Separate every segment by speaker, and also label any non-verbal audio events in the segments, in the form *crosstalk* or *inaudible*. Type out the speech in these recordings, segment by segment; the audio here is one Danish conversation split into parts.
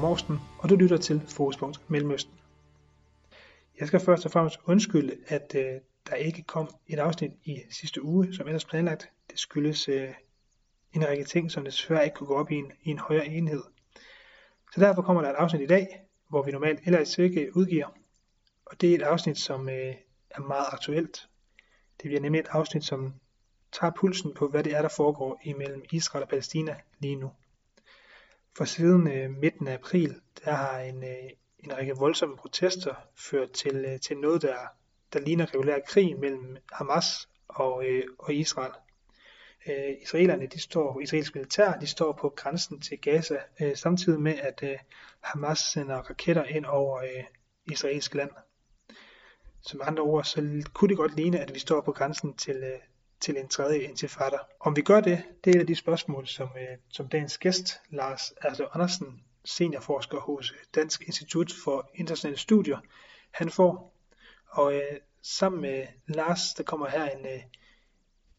Speaker 1: Morsten, og du lytter til Fokuspunkt Mellemøsten. Jeg skal først og fremmest undskylde, at øh, der ikke kom et afsnit i sidste uge, som ellers planlagt. Det skyldes øh, en række ting, som desværre ikke kunne gå op i en, i en højere enhed. Så derfor kommer der et afsnit i dag, hvor vi normalt ellers ikke udgiver. Og det er et afsnit, som øh, er meget aktuelt. Det bliver nemlig et afsnit, som tager pulsen på, hvad det er, der foregår imellem Israel og Palæstina lige nu. For siden øh, midten af april, der har en, øh, en række voldsomme protester ført til, øh, til noget, der, der ligner regulær krig mellem Hamas og, øh, og Israel. Øh, israelerne, de står, israelsk militær, de står på grænsen til Gaza, øh, samtidig med, at øh, Hamas sender raketter ind over øh, israelsk land. Som andre ord, så kunne det godt ligne, at vi står på grænsen til, øh, til en tredje intifada. Om vi gør det, det er et af de spørgsmål, som, øh, som dagens gæst, Lars altså Andersen, seniorforsker hos Dansk Institut for Internationale Studier, han får. Og øh, sammen med Lars, der kommer her en, øh,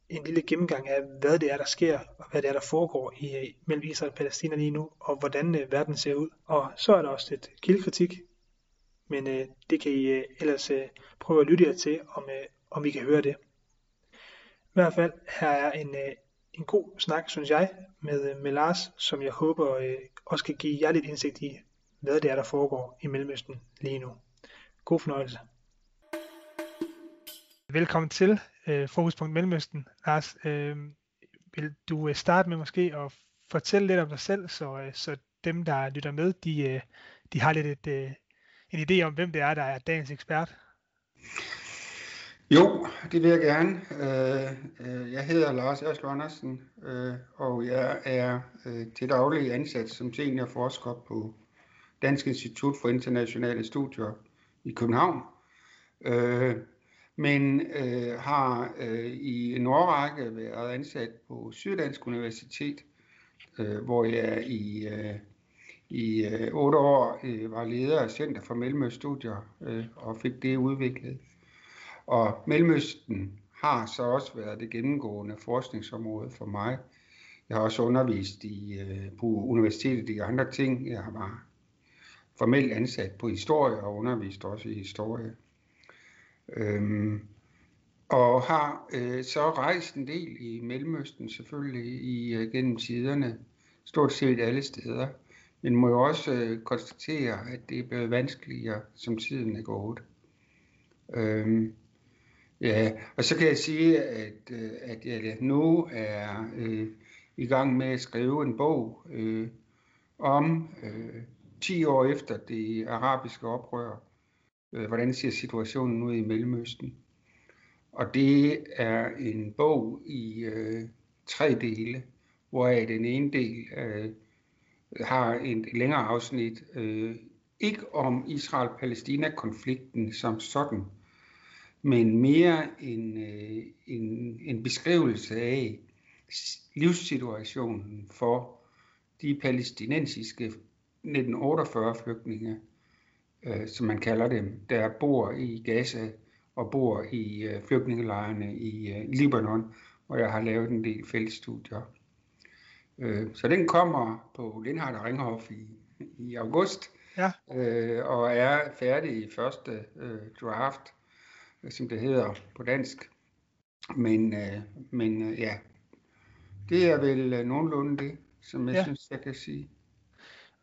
Speaker 1: en lille gennemgang af, hvad det er, der sker, og hvad det er, der foregår i, øh, mellem Israel og Palæstina lige nu, og hvordan øh, verden ser ud. Og så er der også lidt kildekritik, men øh, det kan I øh, ellers øh, prøve at lytte jer til, om, øh, om I kan høre det. I hvert fald, her er en, øh, en god snak, synes jeg, med, øh, med Lars, som jeg håber øh, også kan give jer lidt indsigt i, hvad det er, der foregår i Mellemøsten lige nu. God fornøjelse. Velkommen til øh, Fokuspunkt Mellemøsten. Lars, øh, vil du øh, starte med måske at fortælle lidt om dig selv, så, øh, så dem, der lytter med, de, øh, de har lidt et, øh, en idé om, hvem det er, der er dagens ekspert?
Speaker 2: Jo, det vil jeg gerne. Øh, øh, jeg hedder Lars Erslo Andersen, øh, og jeg er til daglig ansat som seniorforsker på Dansk Institut for Internationale Studier i København. Men har i en årrække været ansat på Syddansk Universitet, hvor jeg i, i otte år var leder af Center for Mellemøststudier og fik det udviklet. Og Mellemøsten har så også været det gennemgående forskningsområde for mig. Jeg har også undervist i, øh, på universitetet i andre ting. Jeg har formelt ansat på historie og undervist også i historie. Øhm, og har øh, så rejst en del i Mellemøsten selvfølgelig i, øh, gennem tiderne, stort set alle steder. Men må jo også øh, konstatere, at det er blevet vanskeligere, som tiden er gået. Øhm, Ja, og så kan jeg sige, at, øh, at jeg nu er øh, i gang med at skrive en bog øh, om øh, 10 år efter det arabiske oprør. Øh, hvordan ser situationen ud i Mellemøsten? Og det er en bog i øh, tre dele, hvoraf den ene del øh, har en længere afsnit, øh, ikke om Israel-Palæstina-konflikten som sådan, men mere en, øh, en, en beskrivelse af livssituationen for de palæstinensiske 1948 flygtninge, øh, som man kalder dem, der bor i Gaza og bor i øh, flygtningelejrene i øh, Libanon, hvor jeg har lavet en del feltstudier. Øh, så den kommer på Lindhardt og Ringhof i, i august, ja. øh, og er færdig i første øh, draft som det hedder på dansk. Men, øh, men øh, ja, det er vel øh, nogenlunde det, som jeg ja. synes, jeg kan sige.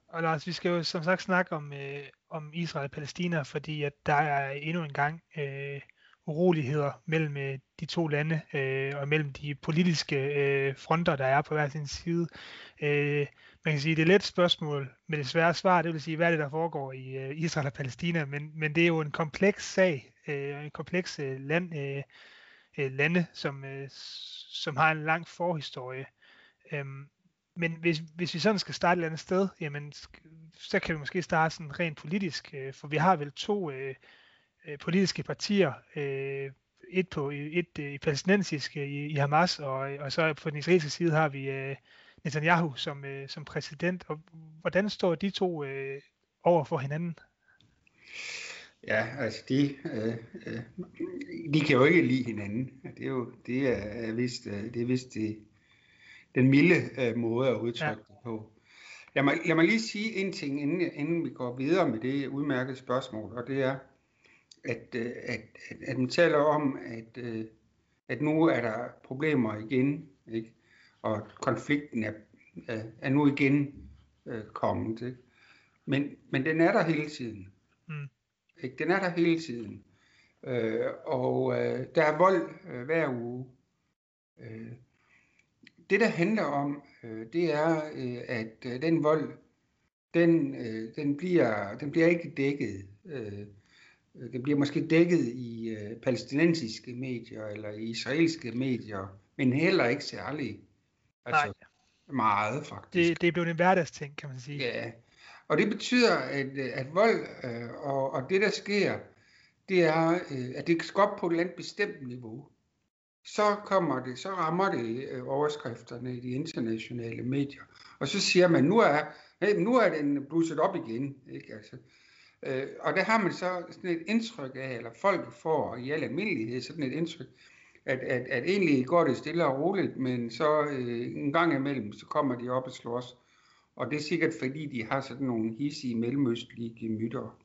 Speaker 1: Og Lars, vi skal jo som sagt snakke om, øh, om Israel og Palæstina, fordi at der er endnu en gang øh, uroligheder mellem øh, de to lande øh, og mellem de politiske øh, fronter, der er på hver sin side. Øh, man kan sige, det er et let spørgsmål med det svære svar, det vil sige, hvad er det, der foregår i øh, Israel og Palæstina, men, men det er jo en kompleks sag, øh, en kompleks øh, land, øh, øh, lande, som, øh, som har en lang forhistorie. Øhm, men hvis, hvis vi sådan skal starte et eller andet sted, jamen, så kan vi måske starte sådan rent politisk, øh, for vi har vel to øh, øh, politiske partier, øh, et på et øh, i palæstinensisk øh, i, i Hamas, og, øh, og så på den israelske side har vi øh, Netanyahu som, øh, som præsident. Og hvordan står de to øh, over for hinanden?
Speaker 2: Ja, altså de, øh, øh, de kan jo ikke lide hinanden. Det er jo det er vist, øh, det er vist det, den milde øh, måde at udtrykke ja. det på. Lad mig, lad mig lige sige en ting, inden, inden vi går videre med det udmærkede spørgsmål, og det er, at, øh, at, at, at man taler om, at, øh, at nu er der problemer igen, ikke? og konflikten er, er nu igen øh, kommet. Ikke? Men, men den er der hele tiden. Ikke? Den er der hele tiden. Øh, og øh, der er vold øh, hver uge. Øh, det, der handler om, øh, det er, øh, at øh, den vold, den, øh, den, bliver, den bliver ikke dækket. Øh, den bliver måske dækket i øh, palæstinensiske medier eller i israelske medier, men heller ikke særlig. Altså, Nej. meget faktisk.
Speaker 1: Det, det er blevet en hverdagsting, kan man sige.
Speaker 2: Ja, og det betyder, at, øh, at vold øh, og, og det, der sker, det er, øh, at det skal op på et eller andet bestemt niveau så kommer det, så rammer det øh, overskrifterne i de internationale medier. Og så siger man, nu er, hey, nu er den blusset op igen. Ikke? Altså, øh, og der har man så sådan et indtryk af, eller folk får i al almindelighed sådan et indtryk, at, at, at egentlig går det stille og roligt, men så øh, en gang imellem, så kommer de op og slås. Og det er sikkert fordi, de har sådan nogle hissige mellemøstlige gemytter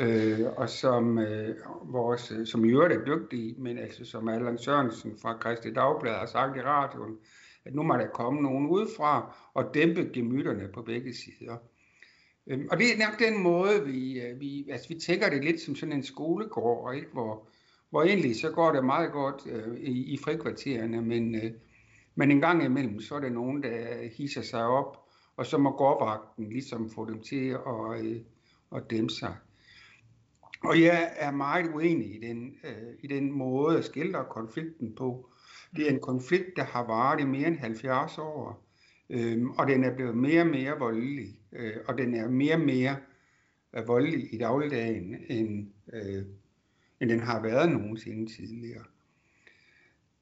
Speaker 2: øh, og som øh, vores, øh, som i øvrigt er dygtige, men altså som Allan Sørensen fra Kristi Dagblad har sagt i radioen, at nu må der komme nogen udefra og dæmpe gemytterne på begge sider. Øhm, og det er nok den måde, vi, øh, vi, altså vi tænker det lidt som sådan en skolegård, ikke? Hvor, hvor egentlig så går det meget godt øh, i, i frikvartererne, men, øh, men en gang imellem, så er der nogen, der hisser sig op, og så må gårdvagten ligesom få dem til at, øh, at dæmpe sig. Og jeg er meget uenig i den, øh, i den måde at skildre konflikten på. Det er en konflikt, der har varet i mere end 70 år, øh, og den er blevet mere og mere voldelig, øh, og den er mere og mere øh, voldelig i dagligdagen, end, øh, end den har været nogensinde tidligere.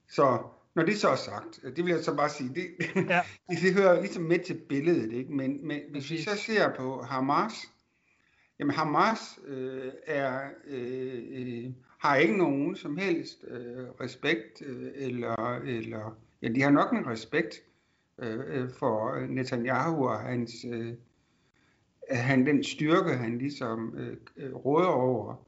Speaker 2: Så når det så er sagt, det vil jeg så bare sige, det, ja. *laughs* det, det hører ligesom med til billedet, ikke? Men, men hvis vi så ser på Hamas, Jamen Hamas øh, er, øh, øh, har ikke nogen som helst øh, respekt, øh, eller, eller ja, de har nok en respekt øh, øh for Netanyahu og hans, øh, han, den styrke, han ligesom øh, øh, råder over.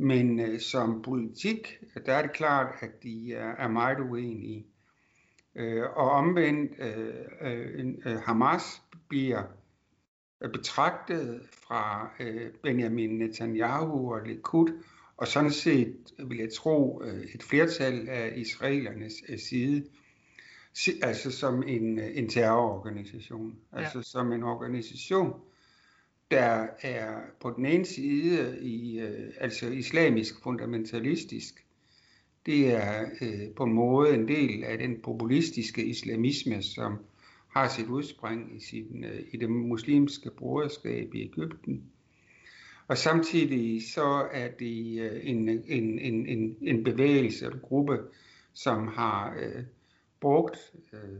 Speaker 2: Men øh, som politik, der er det klart, at de er, er meget uenige. Øh, og omvendt, øh, øh, øh Hamas bliver betragtet fra øh, Benjamin Netanyahu og Likud, og sådan set vil jeg tro øh, et flertal af israelernes øh, side, altså som en, en terrororganisation, ja. altså som en organisation, der er på den ene side i, øh, altså islamisk fundamentalistisk, det er øh, på en måde en del af den populistiske islamisme, som har sit udspring i, sin, øh, i det muslimske broderskab i Ægypten. Og samtidig så er det øh, en, en, en, en, en bevægelse, en gruppe, som har øh, brugt øh,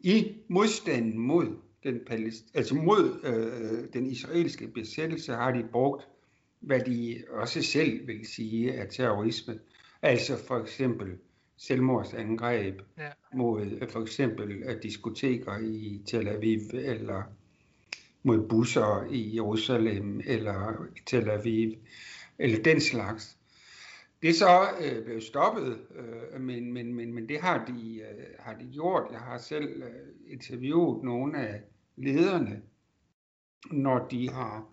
Speaker 2: i modstanden mod den, altså mod øh, den israelske besættelse, har de brugt, hvad de også selv vil sige er terrorisme. Altså for eksempel selvmordsangreb ja. mod øh, for eksempel øh, diskoteker i Tel Aviv, eller mod busser i Jerusalem, eller Tel Aviv, eller den slags. Det er så øh, blevet stoppet, øh, men, men, men, men det har de, øh, har de gjort. Jeg har selv øh, interviewet nogle af lederne, når de har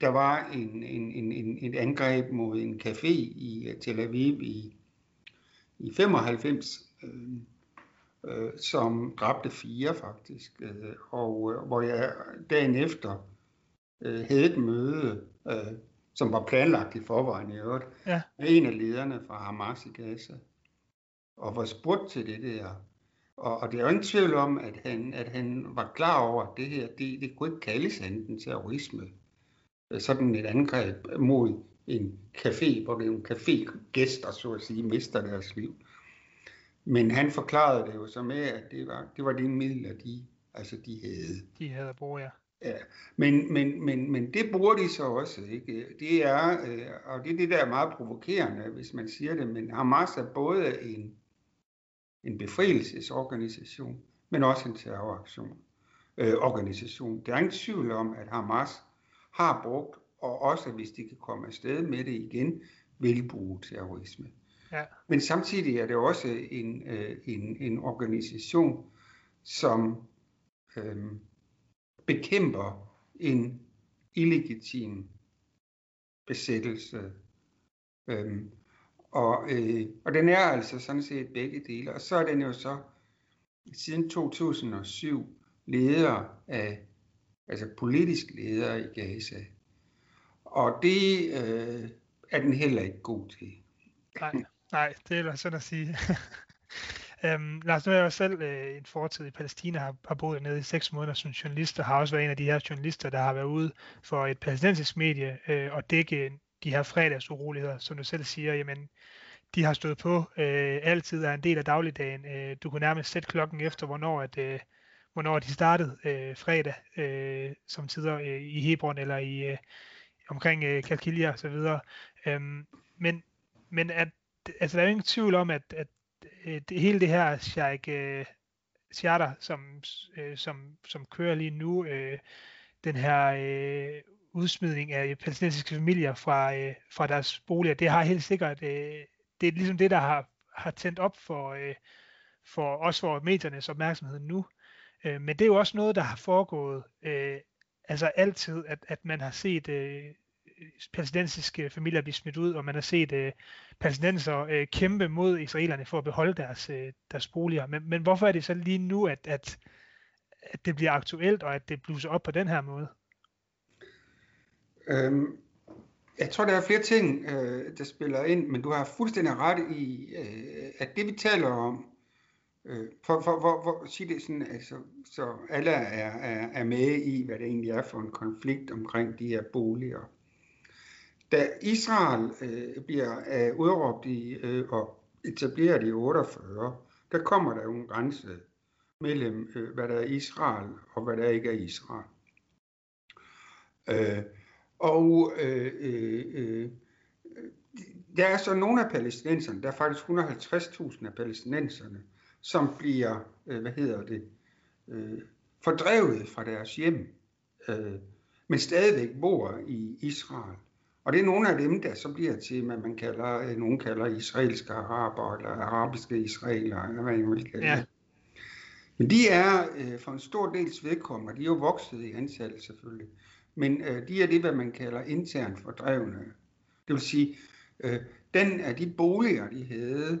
Speaker 2: der var en, en, en, en, et angreb mod en café i øh, Tel Aviv i i 95, øh, øh, som dræbte fire faktisk, øh, og øh, hvor jeg dagen efter øh, havde et møde, øh, som var planlagt i forvejen i øvrigt, ja. med en af lederne fra Hamas i Gaza, og var spurgt til det der. Og, og det er jo ingen tvivl om, at han, at han var klar over, at det her, det, det kunne ikke kaldes enten terrorisme. Sådan et angreb mod en café, hvor det er en café-gæster, så at sige, mister deres liv. Men han forklarede det jo så med, at det var, det var de midler, de, altså de havde.
Speaker 1: De havde at bruge, ja.
Speaker 2: Ja, men, men, men, men det bruger de så også, ikke? Det er, øh, og det er det, der er meget provokerende, hvis man siger det, men Hamas er både en, en befrielsesorganisation, men også en terroraktion. øh, organisation. Der er ingen tvivl om, at Hamas har brugt, og også hvis de kan komme afsted med det igen, vil bruge terrorisme. Ja. Men samtidig er det også en, øh, en, en organisation, som øh, bekæmper en illegitim besættelse. Øh, og, øh, og den er altså sådan set begge dele. Og så er den jo så siden 2007 leder af, altså politisk leder i Gaza. Og det øh, er den heller ikke god til.
Speaker 1: Nej, nej det er sådan at sige. *laughs* Øhm, Lars, nu er jeg jo selv øh, en fortid i Palæstina, har, har boet nede i seks måneder som journalist, og har også været en af de her journalister, der har været ude for et palæstinensisk medie øh, og dække de her fredagsuroligheder, som du selv siger, jamen, de har stået på, øh, altid er en del af dagligdagen. Øh, du kunne nærmest sætte klokken efter, hvornår, at, øh, hvornår de startede øh, fredag, øh, som tider øh, i Hebron eller i øh, omkring øh, Kalkilia og så videre. Øhm, men men at, altså, der er jo ingen tvivl om, at, at øh, det, hele det her Sheikh øh, charter, som, øh, som, som kører lige nu, øh, den her øh, udsmidning af øh, palæstinensiske familier fra, øh, fra deres boliger, det har helt sikkert, øh, det er ligesom det, der har, har tændt op for, øh, for os for mediernes opmærksomhed nu. Øh, men det er jo også noget, der har foregået øh, altså altid, at, at man har set øh, palæstinensiske familier blive smidt ud, og man har set øh, palæstinenser øh, kæmpe mod israelerne for at beholde deres, øh, deres boliger. Men, men hvorfor er det så lige nu, at, at, at det bliver aktuelt, og at det bluser op på den her måde?
Speaker 2: Øhm, jeg tror, der er flere ting, øh, der spiller ind, men du har fuldstændig ret i, øh, at det vi taler om, øh, for, for, for, for sig det sådan, altså, så alle er, er, er med i, hvad det egentlig er for en konflikt omkring de her boliger. Da Israel øh, bliver øh, udråbt i, øh, og etableret i 48, der kommer der jo en grænse mellem, øh, hvad der er Israel og hvad der ikke er Israel. Øh, og øh, øh, øh, der er så nogle af palæstinenserne, der er faktisk 150.000 af palæstinenserne, som bliver, øh, hvad hedder det, øh, fordrevet fra deres hjem, øh, men stadigvæk bor i Israel. Og det er nogle af dem, der så bliver til, hvad man kalder, øh, nogen kalder israelske araber, eller arabiske israeler, eller hvad man vil kalde ja. Men de er øh, for en stor dels vedkommende, de er jo vokset i antal selvfølgelig, men øh, de er det, hvad man kalder internt fordrevne. Det vil sige, øh, den af de boliger, de havde,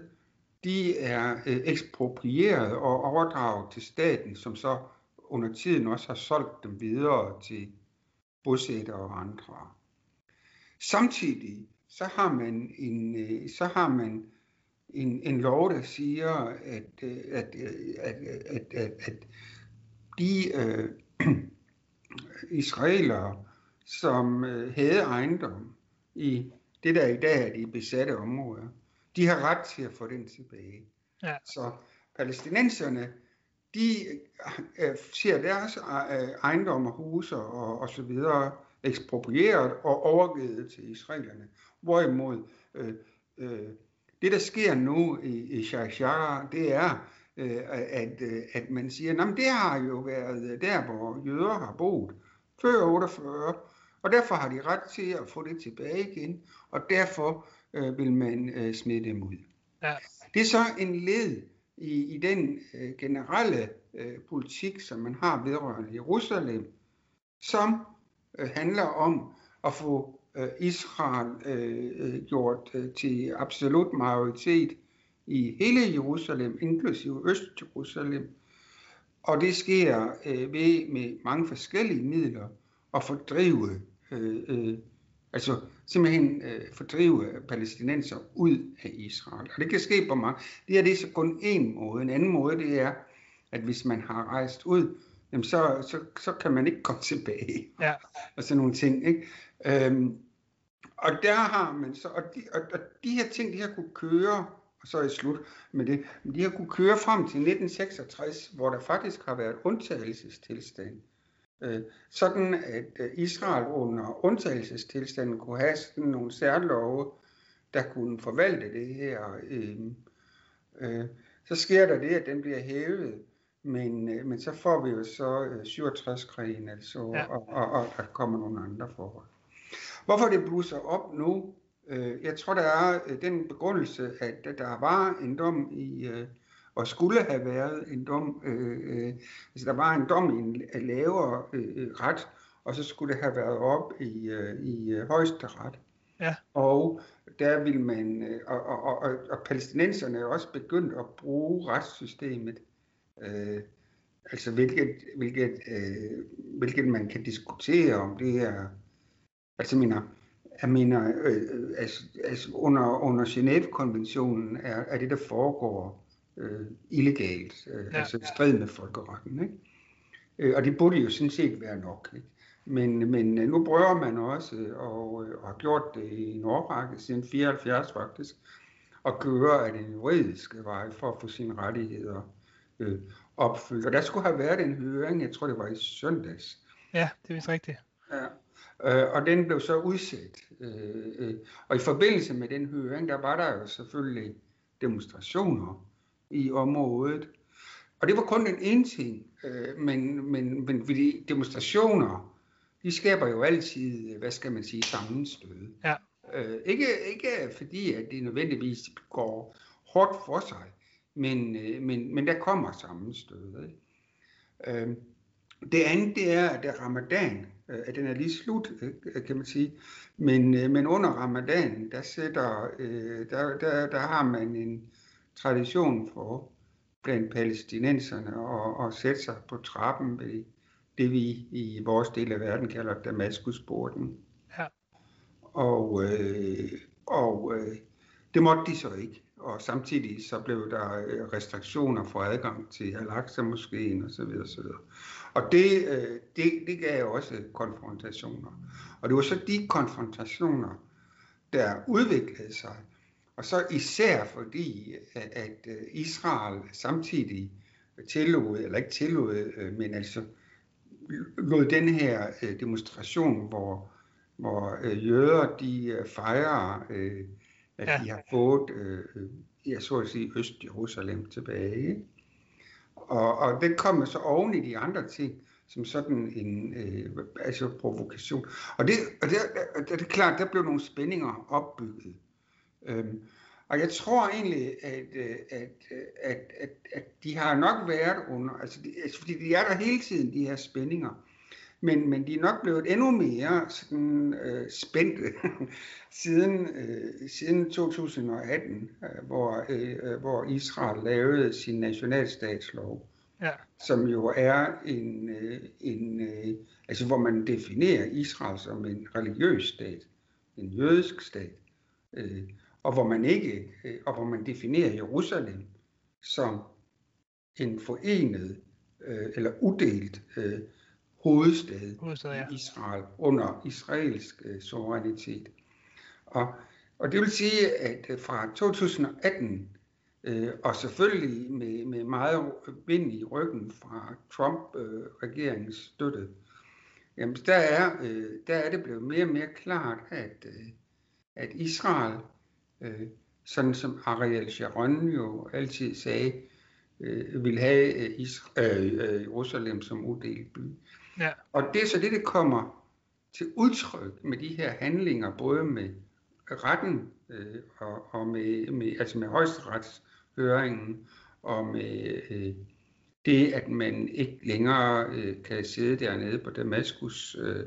Speaker 2: de er øh, eksproprieret og overdraget til staten, som så under tiden også har solgt dem videre til bosættere og andre. Samtidig så har man en, øh, så har man en, en lov, der siger, at, øh, at, øh, at, øh, at, at, at de øh, *clears throat* israelere, som øh, havde ejendom i det, der i dag er de besatte områder, de har ret til at få den tilbage. Ja. Så palæstinenserne, de øh, ser deres øh, ejendomme, huse og, og så videre eksproprieret og overgivet til israelerne. Hvorimod øh, øh, det, der sker nu i, i Shashara, det er, øh, at, øh, at man siger, at det har jo været der, hvor jøder har boet før 48, og derfor har de ret til at få det tilbage igen, og derfor øh, vil man øh, smide dem ud. Ja. Det er så en led i, i den øh, generelle øh, politik, som man har vedrørende Jerusalem, som øh, handler om at få øh, Israel øh, øh, gjort øh, til absolut majoritet i hele Jerusalem, inklusive Øst-Jerusalem. Og det sker øh, ved med mange forskellige midler at fordrive, øh, øh, altså simpelthen øh, fordrive palæstinenser ud af Israel. Og det kan ske på mange. Det her det er så kun en måde. En anden måde det er, at hvis man har rejst ud, jamen så, så, så kan man ikke komme *laughs* tilbage. Ja. Og sådan nogle ting. Ikke? Øhm, og der har man så, og de, og, og de her ting, de har kunne køre, og så er jeg slut med det, de har kunne køre frem til 1966, hvor der faktisk har været undtagelsestilstand. Øh, sådan at øh, Israel under undtagelsestilstanden kunne have sådan nogle særlove, der kunne forvalte det her. Øh, øh, så sker der det, at den bliver hævet Men, øh, men så får vi jo så øh, 67-krigen, altså, ja. og, og, og der kommer nogle andre forhold. Hvorfor det blusser op nu? Øh, jeg tror, der er øh, den begrundelse, at der var en dom i, øh, og skulle have været en dom, øh, øh, altså der var en dom i en lavere øh, ret, og så skulle det have været op i, øh, i øh, højesteret.
Speaker 1: Ja.
Speaker 2: Og der vil man, øh, og, og, og, og palæstinenserne er også begyndt at bruge retssystemet, øh, altså hvilket, hvilket, øh, hvilket man kan diskutere om det er, altså mener, jeg mener, øh, altså, altså under, under Genève-konventionen er, er det, der foregår øh, illegalt, øh, ja. altså i strid med folkeretten. Ikke? Øh, og det burde jo sådan set være nok. Ikke? Men, men øh, nu prøver man også, og, øh, og har gjort det i en årrække, siden 74 faktisk, at køre af den juridiske vej for at få sine rettigheder øh, opfyldt. Og der skulle have været en høring, jeg tror det var i søndags.
Speaker 1: Ja, det er vist rigtigt.
Speaker 2: Ja. Øh, og den blev så udsat. Øh, øh, og i forbindelse med den høring, der var der jo selvfølgelig demonstrationer i området. Og det var kun den ene ting, øh, men, men, men demonstrationer, de skaber jo altid, hvad skal man sige, sammenstød.
Speaker 1: Ja.
Speaker 2: Øh, ikke, ikke fordi, at det nødvendigvis går hårdt for sig, men, øh, men, men der kommer sammenstød. Ikke? Øh, det andet, det er, at ramadan, at den er lige slut, øh, kan man sige. Men, øh, men under ramadan, der, sætter, der, der, der har man en tradition for blandt palæstinenserne at, at sætte sig på trappen ved det, vi i vores del af verden kalder Damaskusporten.
Speaker 1: Ja.
Speaker 2: Og, øh, og øh, det måtte de så ikke. Og samtidig så blev der øh, restriktioner for adgang til Al-Aqsa-moskeen osv. osv. Og det, øh, det, det gav også konfrontationer. Og det var så de konfrontationer, der udviklede sig. Og så især fordi, øh, at Israel samtidig tillod, eller ikke tillod, men altså lod den her demonstration, hvor, hvor jøder de fejrer, at ja. de har fået, ja, så at sige, Øst-Jerusalem tilbage. Og, og den kommer så oven i de andre ting, som sådan en øh, altså provokation. Og det, og det, det, det er klart, der blev nogle spændinger opbygget. Øhm, og jeg tror egentlig, at, øh, at, at, at, at de har nok været under, altså, de, altså fordi de er der hele tiden, de her spændinger. Men, men de er nok blevet endnu mere sådan, øh, spændte *laughs* siden, øh, siden 2018, øh, hvor, øh, hvor Israel lavede sin nationalstatslov,
Speaker 1: ja.
Speaker 2: som jo er en, øh, en øh, altså hvor man definerer Israel som en religiøs stat, en jødisk stat, øh, og hvor man ikke, øh, og hvor man definerer Jerusalem som en forenet øh, eller udelt øh, hovedstad, hovedstad ja. i Israel under israelsk øh, suverænitet. Og, og det vil sige, at øh, fra 2018, øh, og selvfølgelig med, med meget vind i ryggen fra Trump-regeringens øh, støtte, jamen der er, øh, der er det blevet mere og mere klart, at, øh, at Israel, øh, sådan som Ariel Sharon jo altid sagde, øh, vil have øh, Israel, øh, Jerusalem som uddelt by.
Speaker 1: Ja.
Speaker 2: Og det er så det, det kommer til udtryk med de her handlinger, både med retten øh, og, og med, med, altså med højesteretshøringen og med øh, det, at man ikke længere øh, kan sidde dernede på Damaskus øh,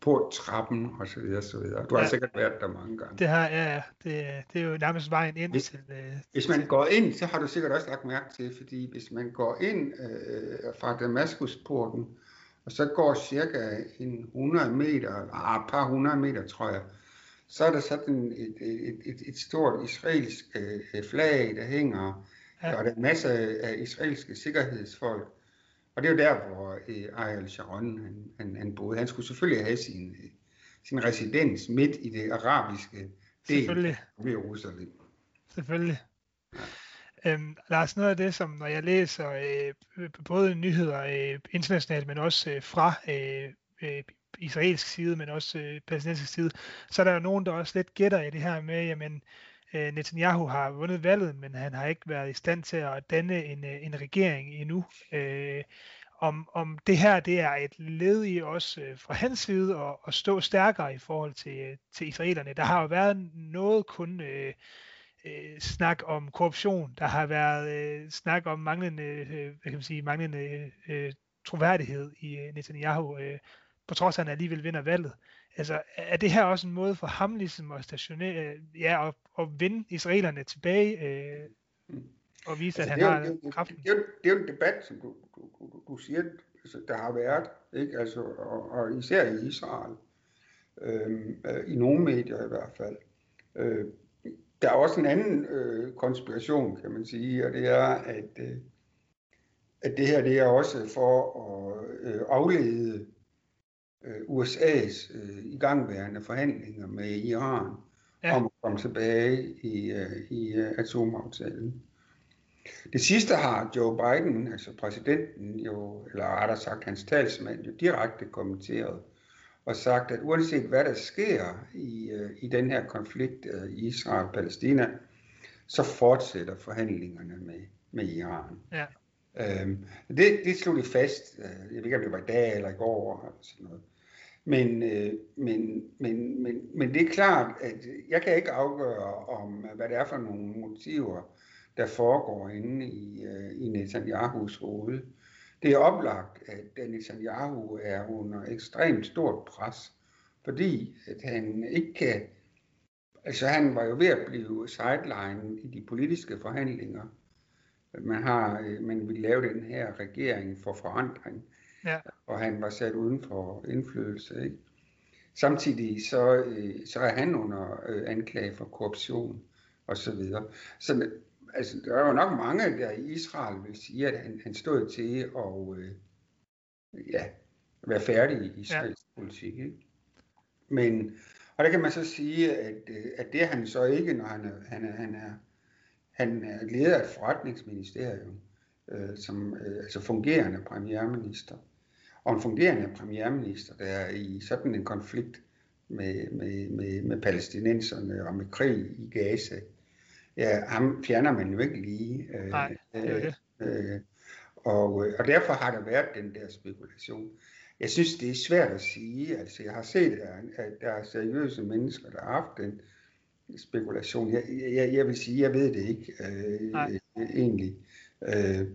Speaker 2: porttrappen og så videre, så videre. Du ja, har sikkert været der mange gange.
Speaker 1: Det har ja, ja. Det, det er jo nærmest vejen ind
Speaker 2: hvis,
Speaker 1: til...
Speaker 2: Øh, hvis man går ind, så har du sikkert også lagt mærke til, fordi hvis man går ind øh, fra Damaskusporten, og så går cirka en 100 meter, ah, et par hundrede meter, tror jeg, så er der sådan et, et, et, et stort israelsk øh, flag, der hænger, ja. og der er masser af israelske sikkerhedsfolk. Og det er jo der, hvor øh, Ariel Sharon han, han, han boede. Han skulle selvfølgelig have sin, sin residens midt i det arabiske del af Jerusalem.
Speaker 1: Selvfølgelig. Øhm, Lars, noget af det, som når jeg læser øh, både nyheder øh, internationalt, men også øh, fra øh, øh, israelsk side, men også øh, palæstinensisk side, så er der jo nogen, der også lidt gætter i det her med, jamen, Øh, Netanyahu har vundet valget, men han har ikke været i stand til at danne en, øh, en regering endnu. Øh, om, om det her det er et led i også øh, fra hans side at, at stå stærkere i forhold til, øh, til israelerne. Der har jo været noget kun øh, øh, snak om korruption. Der har været øh, snak om manglende, øh, hvad kan man sige, manglende øh, troværdighed i øh, Netanyahu, øh, på trods af at han alligevel vinder valget. Altså, er det her også en måde for ham ligesom at stationere, ja, at, at vinde israelerne tilbage, øh, og vise, altså, at han har
Speaker 2: det,
Speaker 1: kraften?
Speaker 2: Det, det, det, er jo en debat, som du, du, du, du siger, altså, der har været, ikke? Altså, og, og især i Israel, øhm, øh, i nogle medier i hvert fald. Øh, der er også en anden øh, konspiration, kan man sige, og det er, at, øh, at det her det er også for at øh, aflede øh, USA's øh, igangværende forhandlinger med Iran ja. om at komme tilbage i, øh, i øh, atomaftalen. Det sidste har Joe Biden, altså præsidenten jo, eller rettere sagt hans talsmand, jo direkte kommenteret og sagt, at uanset hvad der sker i, øh, i den her konflikt øh, i Israel-Palæstina, så fortsætter forhandlingerne med, med Iran.
Speaker 1: Ja.
Speaker 2: Øhm, det, det slog de fast, øh, jeg ved ikke om det var i dag eller i går, eller sådan noget. Men, øh, men, men, men, men det er klart, at jeg kan ikke afgøre om, hvad det er for nogle motiver, der foregår inde i, øh, i Netanyahus hoved. Det er oplagt, at Netanyahu er under ekstremt stort pres, fordi at han ikke kan, altså han var jo ved at blive sideline i de politiske forhandlinger. Man har, man vil lave den her regering for forandring,
Speaker 1: Ja.
Speaker 2: og han var sat uden for indflydelse. Ikke? Samtidig så, øh, så er han under øh, anklage for korruption og så videre. Så altså, der er jo nok mange der i Israel vil sige, at han, han stod til at øh, ja, være færdig i israelsk ja. politik. Ikke? Men, og der kan man så sige, at, øh, at det er han så ikke, når han er, han er, han er, han er leder af et forretningsministerium, øh, som øh, altså fungerende premierminister. Og en fungerende premierminister, der er i sådan en konflikt med, med, med, med palæstinenserne og med krig i Gaza, ja, ham fjerner man jo ikke lige.
Speaker 1: Øh, Nej, det er det.
Speaker 2: Øh, og, og derfor har der været den der spekulation. Jeg synes, det er svært at sige. Altså, jeg har set, at der er seriøse mennesker, der har haft den spekulation. Jeg, jeg, jeg vil sige, jeg ved det ikke øh, egentlig. Øh,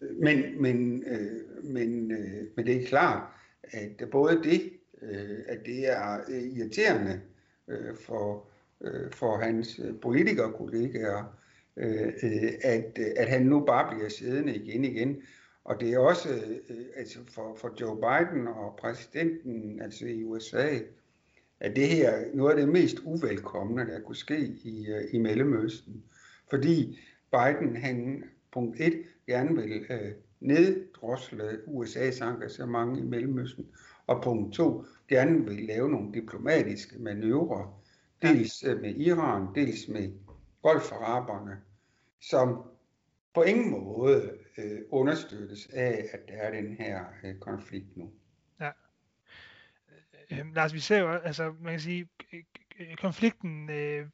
Speaker 2: men, men, øh, men, øh, men det er klart, at både det, øh, at det er irriterende øh, for, øh, for hans øh, politikerkollegaer, øh, at, øh, at han nu bare bliver siddende igen igen. Og det er også øh, altså for, for Joe Biden og præsidenten altså i USA, at det her er noget af det mest uvelkomne, der kunne ske i, øh, i Mellemøsten. Fordi Biden, han punkt 1, gerne vil øh, neddrosle USA's engagement i Mellemøsten, og punkt 2, gerne vil lave nogle diplomatiske manøvrer, dels øh, med Iran, dels med golfaraberne, som på ingen måde øh, understøttes af, at der er den her øh, konflikt nu.
Speaker 1: Ja. Øh, Lars, vi ser jo, altså man kan sige, konflikten øh,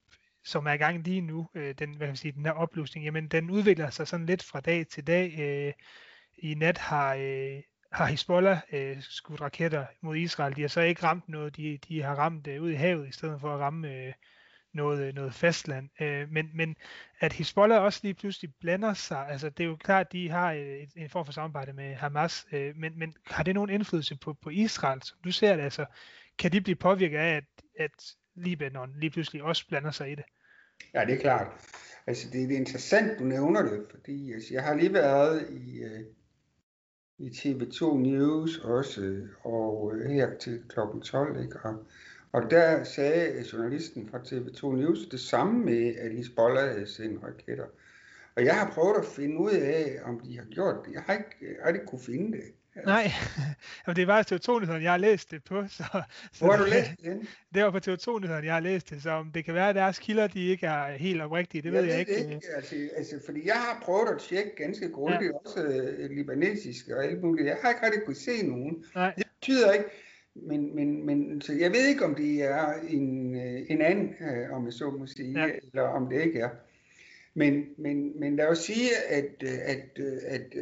Speaker 1: som er i gang lige nu, øh, den, hvad kan man sige, den her opløsning, jamen den udvikler sig sådan lidt fra dag til dag. Øh, I nat har, øh, har Hezbollah øh, skudt raketter mod Israel. De har så ikke ramt noget, de, de har ramt øh, ud i havet, i stedet for at ramme øh, noget, øh, noget fastland. Øh, men, men at Hezbollah også lige pludselig blander sig, altså det er jo klart, at de har øh, et, en form for samarbejde med Hamas, øh, men, men har det nogen indflydelse på, på Israel? Som du ser det, altså, kan de blive påvirket af, at, at Libanon lige pludselig også blander sig i det.
Speaker 2: Ja, det er klart. Altså, det, det er interessant, du nævner det, fordi altså, jeg har lige været i, øh, i TV2 News også, og øh, her til kl. 12, ikke? Og, og der sagde journalisten fra TV2 News det samme med, at Hezbollah havde sendt raketter. Og jeg har prøvet at finde ud af, om de har gjort det. Jeg har ikke, jeg har ikke kunne finde det.
Speaker 1: Nej, *laughs* Jamen, det var TV2-nyhederne, jeg har læst det på. Så,
Speaker 2: så Hvor har du læst det? *laughs*
Speaker 1: Det var på TV2-nyhederne, jeg har læst det, så om det kan være, at deres kilder de ikke er helt oprigtige, det jeg ved jeg ikke.
Speaker 2: ikke. Altså, altså, fordi jeg har prøvet at tjekke ganske grundigt, ja. også uh, libanesiske og alt muligt. Jeg har ikke rigtig kunne se nogen.
Speaker 1: Nej.
Speaker 2: Det betyder ikke, men, men, men så jeg ved ikke, om det er en, øh, en anden, øh, om jeg så må sige, ja. eller om det ikke er. Men, men, men lad os sige, at, at, at,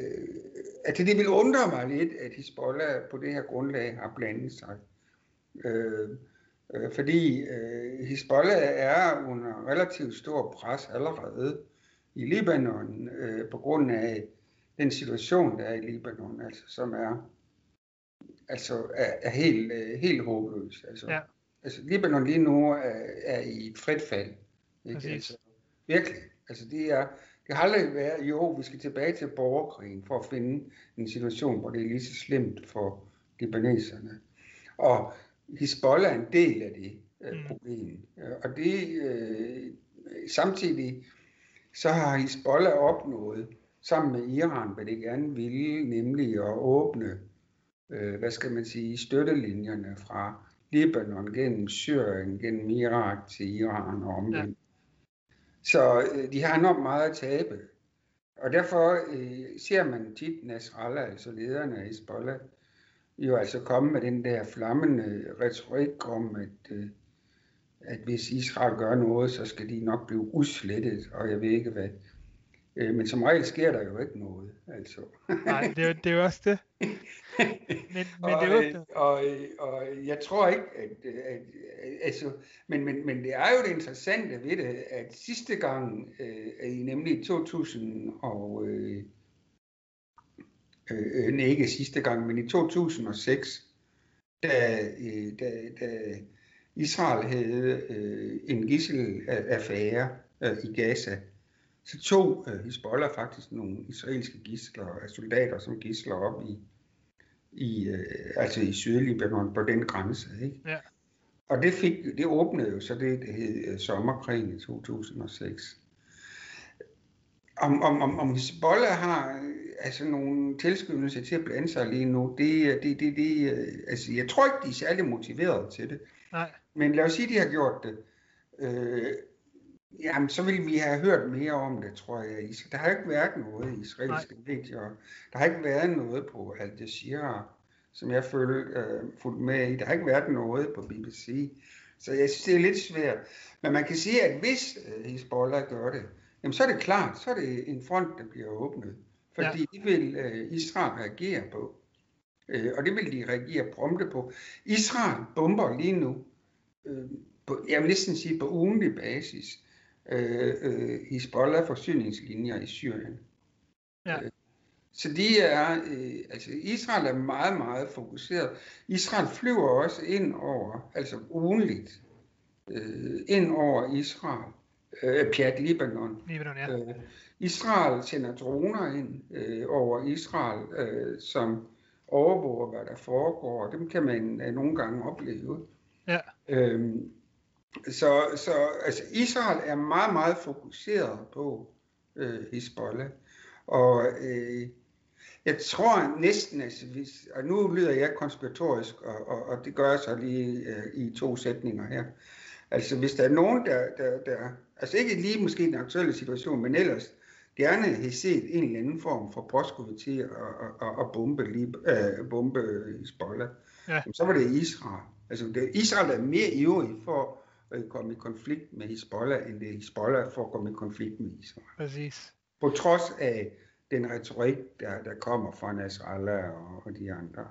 Speaker 2: at det vil undre mig lidt, at Hezbollah på det her grundlag har blandet sig. Øh, øh, fordi øh, Hezbollah er under relativt stor pres allerede i Libanon øh, på grund af den situation, der er i Libanon, altså, som er altså er, er helt, øh, helt håbløs. Altså, ja. altså Libanon lige nu er, er i et frit fald. Ikke? Altså, virkelig. Altså det er, det har aldrig været, jo, vi skal tilbage til borgerkrigen for at finde en situation, hvor det er lige så slemt for libaneserne. Og Hezbollah er en del af det øh, mm. problem. Og det øh, samtidig så har Hezbollah opnået sammen med Iran, hvad det gerne ville, nemlig at åbne, øh, hvad skal man sige, støttelinjerne fra Libanon gennem Syrien, gennem Irak til Iran og omvendt. Så øh, de har enormt meget at tabe. Og derfor øh, ser man tit Nasrallah, altså lederne af Hezbollah, jo altså komme med den der flammende retorik om, at, øh, at hvis Israel gør noget, så skal de nok blive udslettet, og jeg ved ikke hvad. Øh, men som regel sker der jo ikke noget. Altså.
Speaker 1: Nej, det er, det er jo også det. *laughs*
Speaker 2: Men, men og, det er jo... og, og jeg tror ikke, at, at, at altså, men, men, men det er jo det interessante ved det, at sidste gang, øh, i nemlig 2000 og øh, øh, ikke sidste gang, men i 2006, da, øh, da, da Israel havde øh, en gisselaffære øh, i Gaza, så tog øh, Hezbollah faktisk nogle israelske gisler, soldater som gisler op i, i øh, altså i Sydlibanon på den grænse. Ikke? Ja. Og det, fik, det åbnede jo så det, det hed øh, sommerkrigen i 2006. Om, om, om, om Hezbollah har øh, altså nogle tilskyndelser til at blande sig lige nu, det, det, det, det, øh, altså jeg tror ikke, de er særlig motiveret til det. Nej. Men lad os sige, de har gjort det. Øh, jamen, så ville vi have hørt mere om det, tror jeg. Der har ikke været noget i israelske Nej. medier. Der har ikke været noget på Al Jazeera, som jeg følte øh, fuldt med i. Der har ikke været noget på BBC. Så jeg synes, det er lidt svært. Men man kan sige, at hvis øh, Hezbollah gør det, jamen så er det klart, så er det en front, der bliver åbnet. Fordi ja. det vil øh, Israel reagere på. Øh, og det vil de reagere prompte på. Israel bomber lige nu, øh, på, jeg vil næsten sige på ugenlig basis, øh, øh, Hezbollah forsyningslinjer i Syrien. Ja. Øh, så de er, øh, altså Israel er meget, meget fokuseret. Israel flyver også ind over, altså ugenligt, øh, ind over Israel, øh, Pjat Libanon.
Speaker 1: Libanon ja. øh,
Speaker 2: Israel sender droner ind øh, over Israel, øh, som overvåger, hvad der foregår. Dem kan man øh, nogle gange opleve. Ja. Øhm, så, så altså Israel er meget, meget fokuseret på øh, Hezbollah. Og øh, jeg tror næsten, altså, hvis, og nu lyder jeg konspiratorisk, og, og, og det gør jeg så lige øh, i to sætninger her. Altså hvis der er nogen, der, der, der, altså ikke lige måske den aktuelle situation, men ellers gerne have set en eller anden form for påskud til at, at, at bombe, uh, bombe Hezbollah, ja. så var det Israel. Altså det, Israel er mere ivrig for at komme i konflikt med Hezbollah, end det Hezbollah for at komme i konflikt med Israel.
Speaker 1: Præcis.
Speaker 2: På trods af den retorik, der, der kommer fra Nasrallah og, og de andre.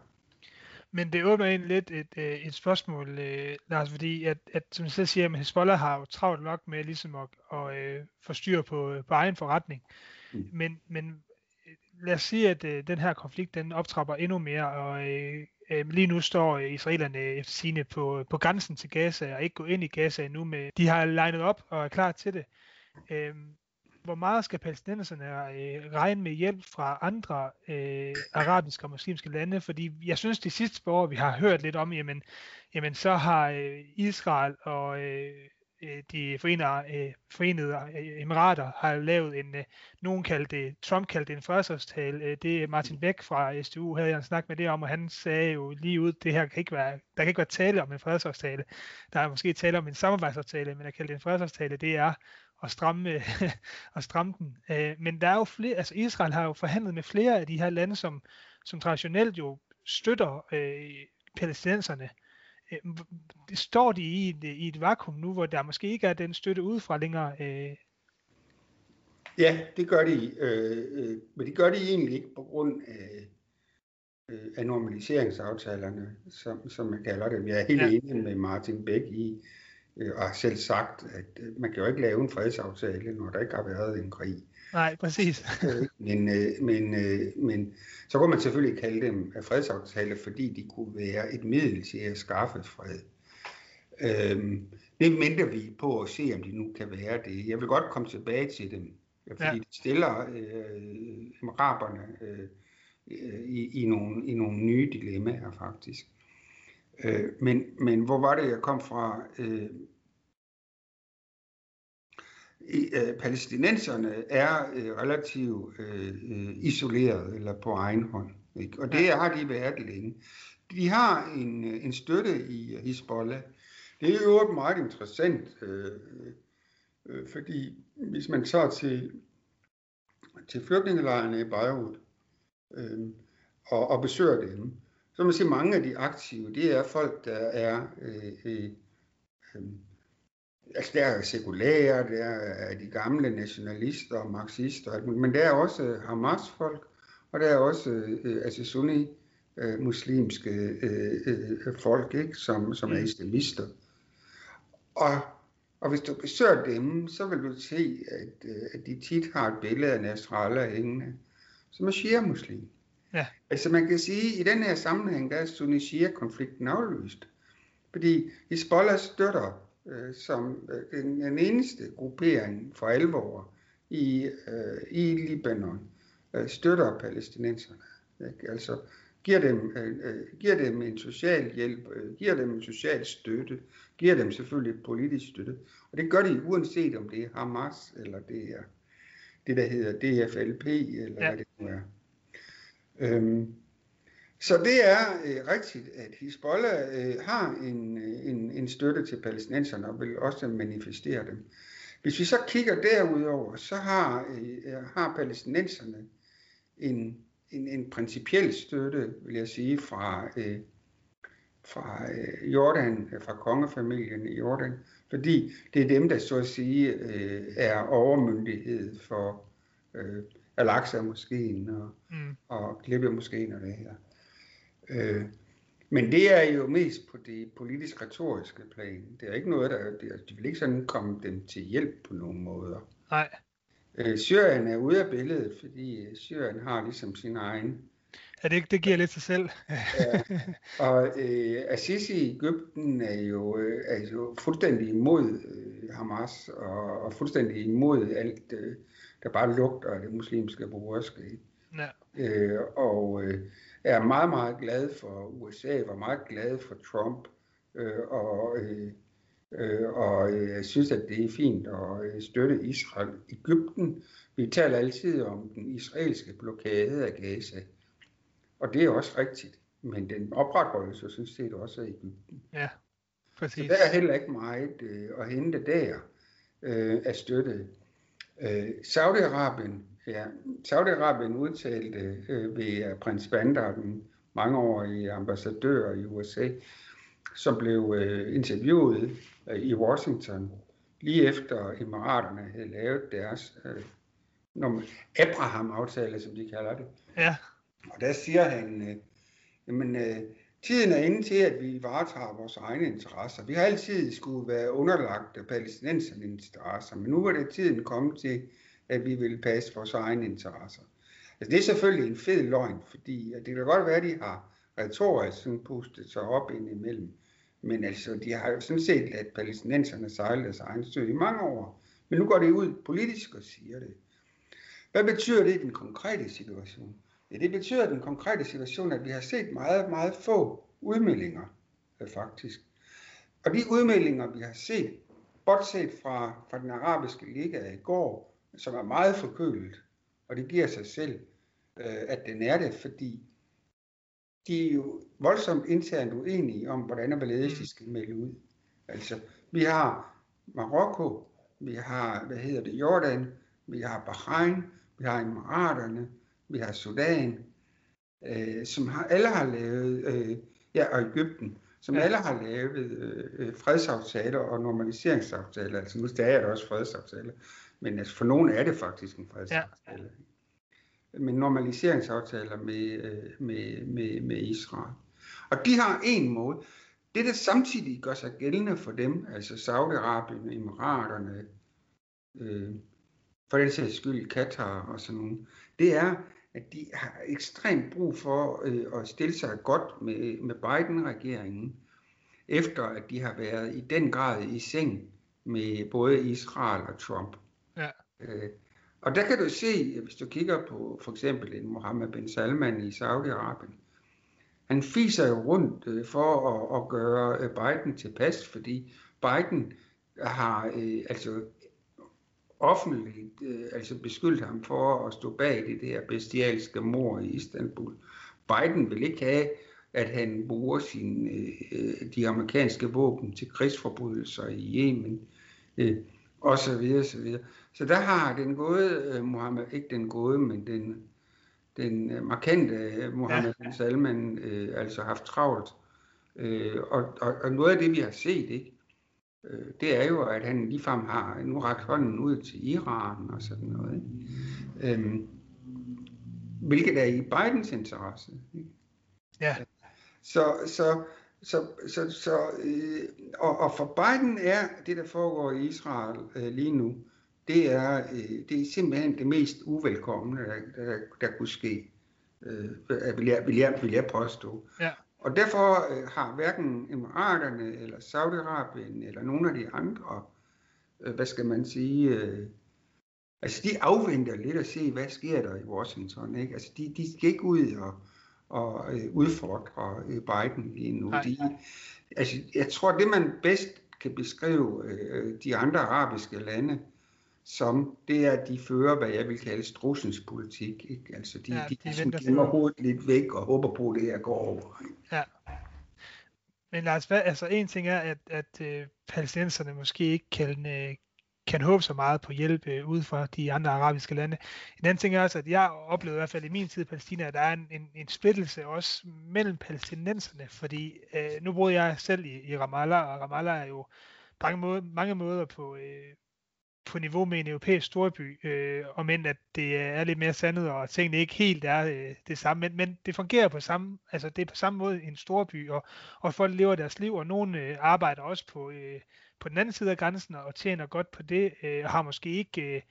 Speaker 1: Men det åbner egentlig lidt et, et, et spørgsmål, øh, Lars, fordi at, at som jeg selv siger, at Hezbollah har jo travlt nok med ligesom at, at øh, få styr på, på egen forretning. Mm. Men, men øh, lad os sige, at øh, den her konflikt den optrapper endnu mere, og øh, øh, lige nu står øh, israelerne øh, efter sine på, øh, på grænsen til Gaza, og ikke gå ind i Gaza endnu. Med, de har legnet op og er klar til det. Øh, hvor meget skal palæstinenserne øh, regne med hjælp fra andre øh, arabiske og muslimske lande? Fordi jeg synes, de sidste par år, vi har hørt lidt om, jamen, jamen så har øh, Israel og øh de forenede, øh, forenede øh, emirater har lavet en, øh, nogen kaldte det, Trump kaldte det en fredsaftale. Øh, det er Martin Beck fra SDU, havde jeg en snak med det om, og han sagde jo lige ud, det her kan ikke være, der kan ikke være tale om en fredsaftale. Der er måske tale om en samarbejdsaftale, men at kalde det en fredsaftale, det er at stramme, *laughs* at stramme den. Øh, men der er jo flere, altså Israel har jo forhandlet med flere af de her lande, som, som traditionelt jo støtter øh, palæstinenserne. Øh, står de i et, i et vakuum nu, hvor der måske ikke er den støtte udefra længere? Øh?
Speaker 2: Ja, det gør de, øh, øh, men det gør de egentlig ikke på grund af, øh, af normaliseringsaftalerne, som, som man kalder det. Jeg er helt ja. enig med Martin Bæk i, øh, og har selv sagt, at øh, man kan jo ikke lave en fredsaftale, når der ikke har været en krig.
Speaker 1: Nej, præcis. *laughs*
Speaker 2: men, øh, men, øh, men så kunne man selvfølgelig kalde dem fredsaftaler, fordi de kunne være et middel til at skaffe fred. Øhm, det venter vi på at se, om de nu kan være det. Jeg vil godt komme tilbage til dem, fordi ja. de stiller øh, araberne øh, i, i, nogle, i nogle nye dilemmaer faktisk. Øh, men, men hvor var det, jeg kom fra? Øh, øh, palæstinenserne er øh, relativt øh, isoleret eller på egen hånd. Ikke? Og det har de været længe. De har en, en støtte i Hezbollah. Det er jo meget interessant, øh, øh, fordi hvis man tager til, til flygtningelejrene i Beirut øh, og, og besøger dem, så man sige, at mange af de aktive, det er folk, der er øh, øh, øh altså der er sekulære, der er de gamle nationalister og marxister, men der er også Hamas-folk, og der er også øh, altså sunni øh, muslimske øh, øh, folk, ikke, som, som er mm. islamister. Og, og hvis du besøger dem, så vil du se, at, øh, at de tit har et billede af Nasrallah hængende, som er shia-muslim. Ja. Altså man kan sige, at i den her sammenhæng, der er sunni-shia-konflikten afløst. Fordi Hezbollah støtter øh, som øh, den, den eneste gruppering for alvor i, øh, i Libanon øh, støtter palæstinenserne. Ikke? Altså giver dem, øh, øh, giver dem en social hjælp, øh, giver dem en social støtte, giver dem selvfølgelig politisk støtte. Og det gør de uanset om det er Hamas, eller det er det, der hedder DFLP, eller ja. hvad det nu er. Øhm, så det er øh, rigtigt, at Hezbollah øh, har en, øh, en, en støtte til palæstinenserne og vil også manifestere dem. Hvis vi så kigger derudover, så har, øh, har palæstinenserne en, en, en principiel støtte, vil jeg sige, fra, øh, fra øh, Jordan, fra kongefamilien i Jordan, fordi det er dem, der så at sige øh, er overmyndighed for øh, Al-Aqsa-moskeen og, mm. og Klippe-moskeen og det her. Øh, men det er jo mest på det politisk-retoriske plan. Det er ikke noget, der de vil ikke sådan komme dem til hjælp på nogen måder.
Speaker 1: Nej.
Speaker 2: Øh, Syrien er ude af billedet, fordi øh, Syrien har ligesom sin egen.
Speaker 1: Ja, det, det giver lidt sig selv.
Speaker 2: ja. Og øh, Assisi i Ægypten er jo, øh, er jo fuldstændig imod øh, Hamas, og, og fuldstændig imod alt, øh, der bare lugter af det muslimske borgerskab. Ja. Øh, og øh, er meget, meget glad for USA, var meget glad for Trump, øh, og, øh, øh, og øh, jeg synes, at det er fint at øh, støtte Israel. Ægypten, vi taler altid om den israelske blokade af Gaza, og det er også rigtigt, men den opretholdes jo sådan set også af Ægypten.
Speaker 1: Ja, præcis.
Speaker 2: Så der er heller ikke meget øh, at hente der øh, at støtte. Øh, Saudi-Arabien Ja, Saudi-Arabien udtalte øh, ved prins Bandar, den mangeårige ambassadør i USA, som blev øh, interviewet øh, i Washington lige efter Emiraterne havde lavet deres øh, Abraham-aftale, som de kalder det.
Speaker 1: Ja.
Speaker 2: Og der siger han, øh, jamen, øh, tiden er inde til, at vi varetager vores egne interesser. Vi har altid skulle være underlagt palæstinensernes interesser, men nu var det tiden kommet til, at vi vil passe vores egne interesser. Altså, det er selvfølgelig en fed løgn, fordi det kan godt være, at de har retorisk sådan pustet sig op ind imellem. Men altså, de har jo sådan set ladet palæstinenserne sejle deres egen sø i mange år. Men nu går det ud politisk og siger det. Hvad betyder det i den konkrete situation? Ja, det betyder i den konkrete situation, at vi har set meget, meget få udmeldinger, øh, faktisk. Og de udmeldinger, vi har set, bortset fra, fra den arabiske liga i går, som er meget forkølet, og det giver sig selv, øh, at den er det, fordi de er jo voldsomt internt uenige om, hvordan og hvorledes de skal melde ud. Altså, vi har Marokko, vi har, hvad hedder det, Jordan, vi har Bahrain, vi har Emiraterne, vi har Sudan, øh, som har, alle har lavet øh, Ja, og Ægypten, som ja. alle har lavet øh, fredsaftaler og normaliseringsaftaler. Altså nu er det også fredsaftaler, men altså for nogle er det faktisk en fredsaftale. Ja. Men normaliseringsaftaler med, øh, med, med, med Israel. Og de har en måde. Det, der samtidig gør sig gældende for dem, altså Saudi-Arabien, Emiraterne, øh, for den sags skyld Katar og sådan nogle, det er, at de har ekstremt brug for øh, at stille sig godt med, med Biden-regeringen, efter at de har været i den grad i seng med både Israel og Trump. Øh, og der kan du se, hvis du kigger på for eksempel en Mohammed bin Salman i Saudi-Arabien, han fiser jo rundt øh, for at, at gøre øh, Biden tilpas, fordi Biden har øh, altså offentligt øh, altså beskyldt ham for at stå bag det der bestialske mor i Istanbul. Biden vil ikke have, at han bruger sin, øh, øh, de amerikanske våben til krigsforbrydelser i Yemen, øh, og så videre, så videre. Så der har den gode, øh, Mohammed, ikke den gode, men den, den øh, markante øh, Mohammed ja. bin Salman øh, altså haft travlt. Øh, og, og, og noget af det, vi har set, ikke, øh, det er jo, at han ligefrem har nu rakt hånden ud til Iran og sådan noget. Ikke? Øhm, hvilket er i Bidens interesse. Ikke?
Speaker 1: Ja.
Speaker 2: Så, så, så, så, så øh, og, og for Biden er det, der foregår i Israel øh, lige nu, det er, øh, det er simpelthen det mest uvelkomne, der, der, der kunne ske, øh, vil, jeg, vil, jeg, vil jeg påstå.
Speaker 1: Ja.
Speaker 2: Og derfor øh, har hverken Emiraterne eller Saudi-Arabien eller nogle af de andre, øh, hvad skal man sige, øh, altså de afventer lidt at se, hvad sker der i Washington. Ikke? Altså de, de skal ikke ud og, og øh, udfordre øh, Biden lige nu. De, altså, jeg tror, det man bedst kan beskrive øh, de andre arabiske lande, som det er, at de fører, hvad jeg vil kalde strussens politik. Ikke? Altså de, ja, de, de, de gemmer hovedet lidt væk og håber på, at det her går over.
Speaker 1: Ja. Men Lars, hvad, altså en ting er, at, at uh, palæstinenserne måske ikke kan, uh, kan håbe så meget på hjælp uh, ude fra de andre arabiske lande. En anden ting er også, at jeg oplevede i hvert fald i min tid i Palæstina, at der er en, en, en splittelse også mellem palæstinenserne, fordi uh, nu boede jeg selv i, i Ramallah, og Ramallah er jo på mange måder, mange måder på, uh, på niveau med en europæisk storby, øh, og men at det er lidt mere sandet, og tingene ikke helt er øh, det samme, men, men det fungerer på samme, altså det er på samme måde en storby, og, og folk lever deres liv, og nogle øh, arbejder også på, øh, på den anden side af grænsen, og tjener godt på det, øh, og har måske ikke, øh,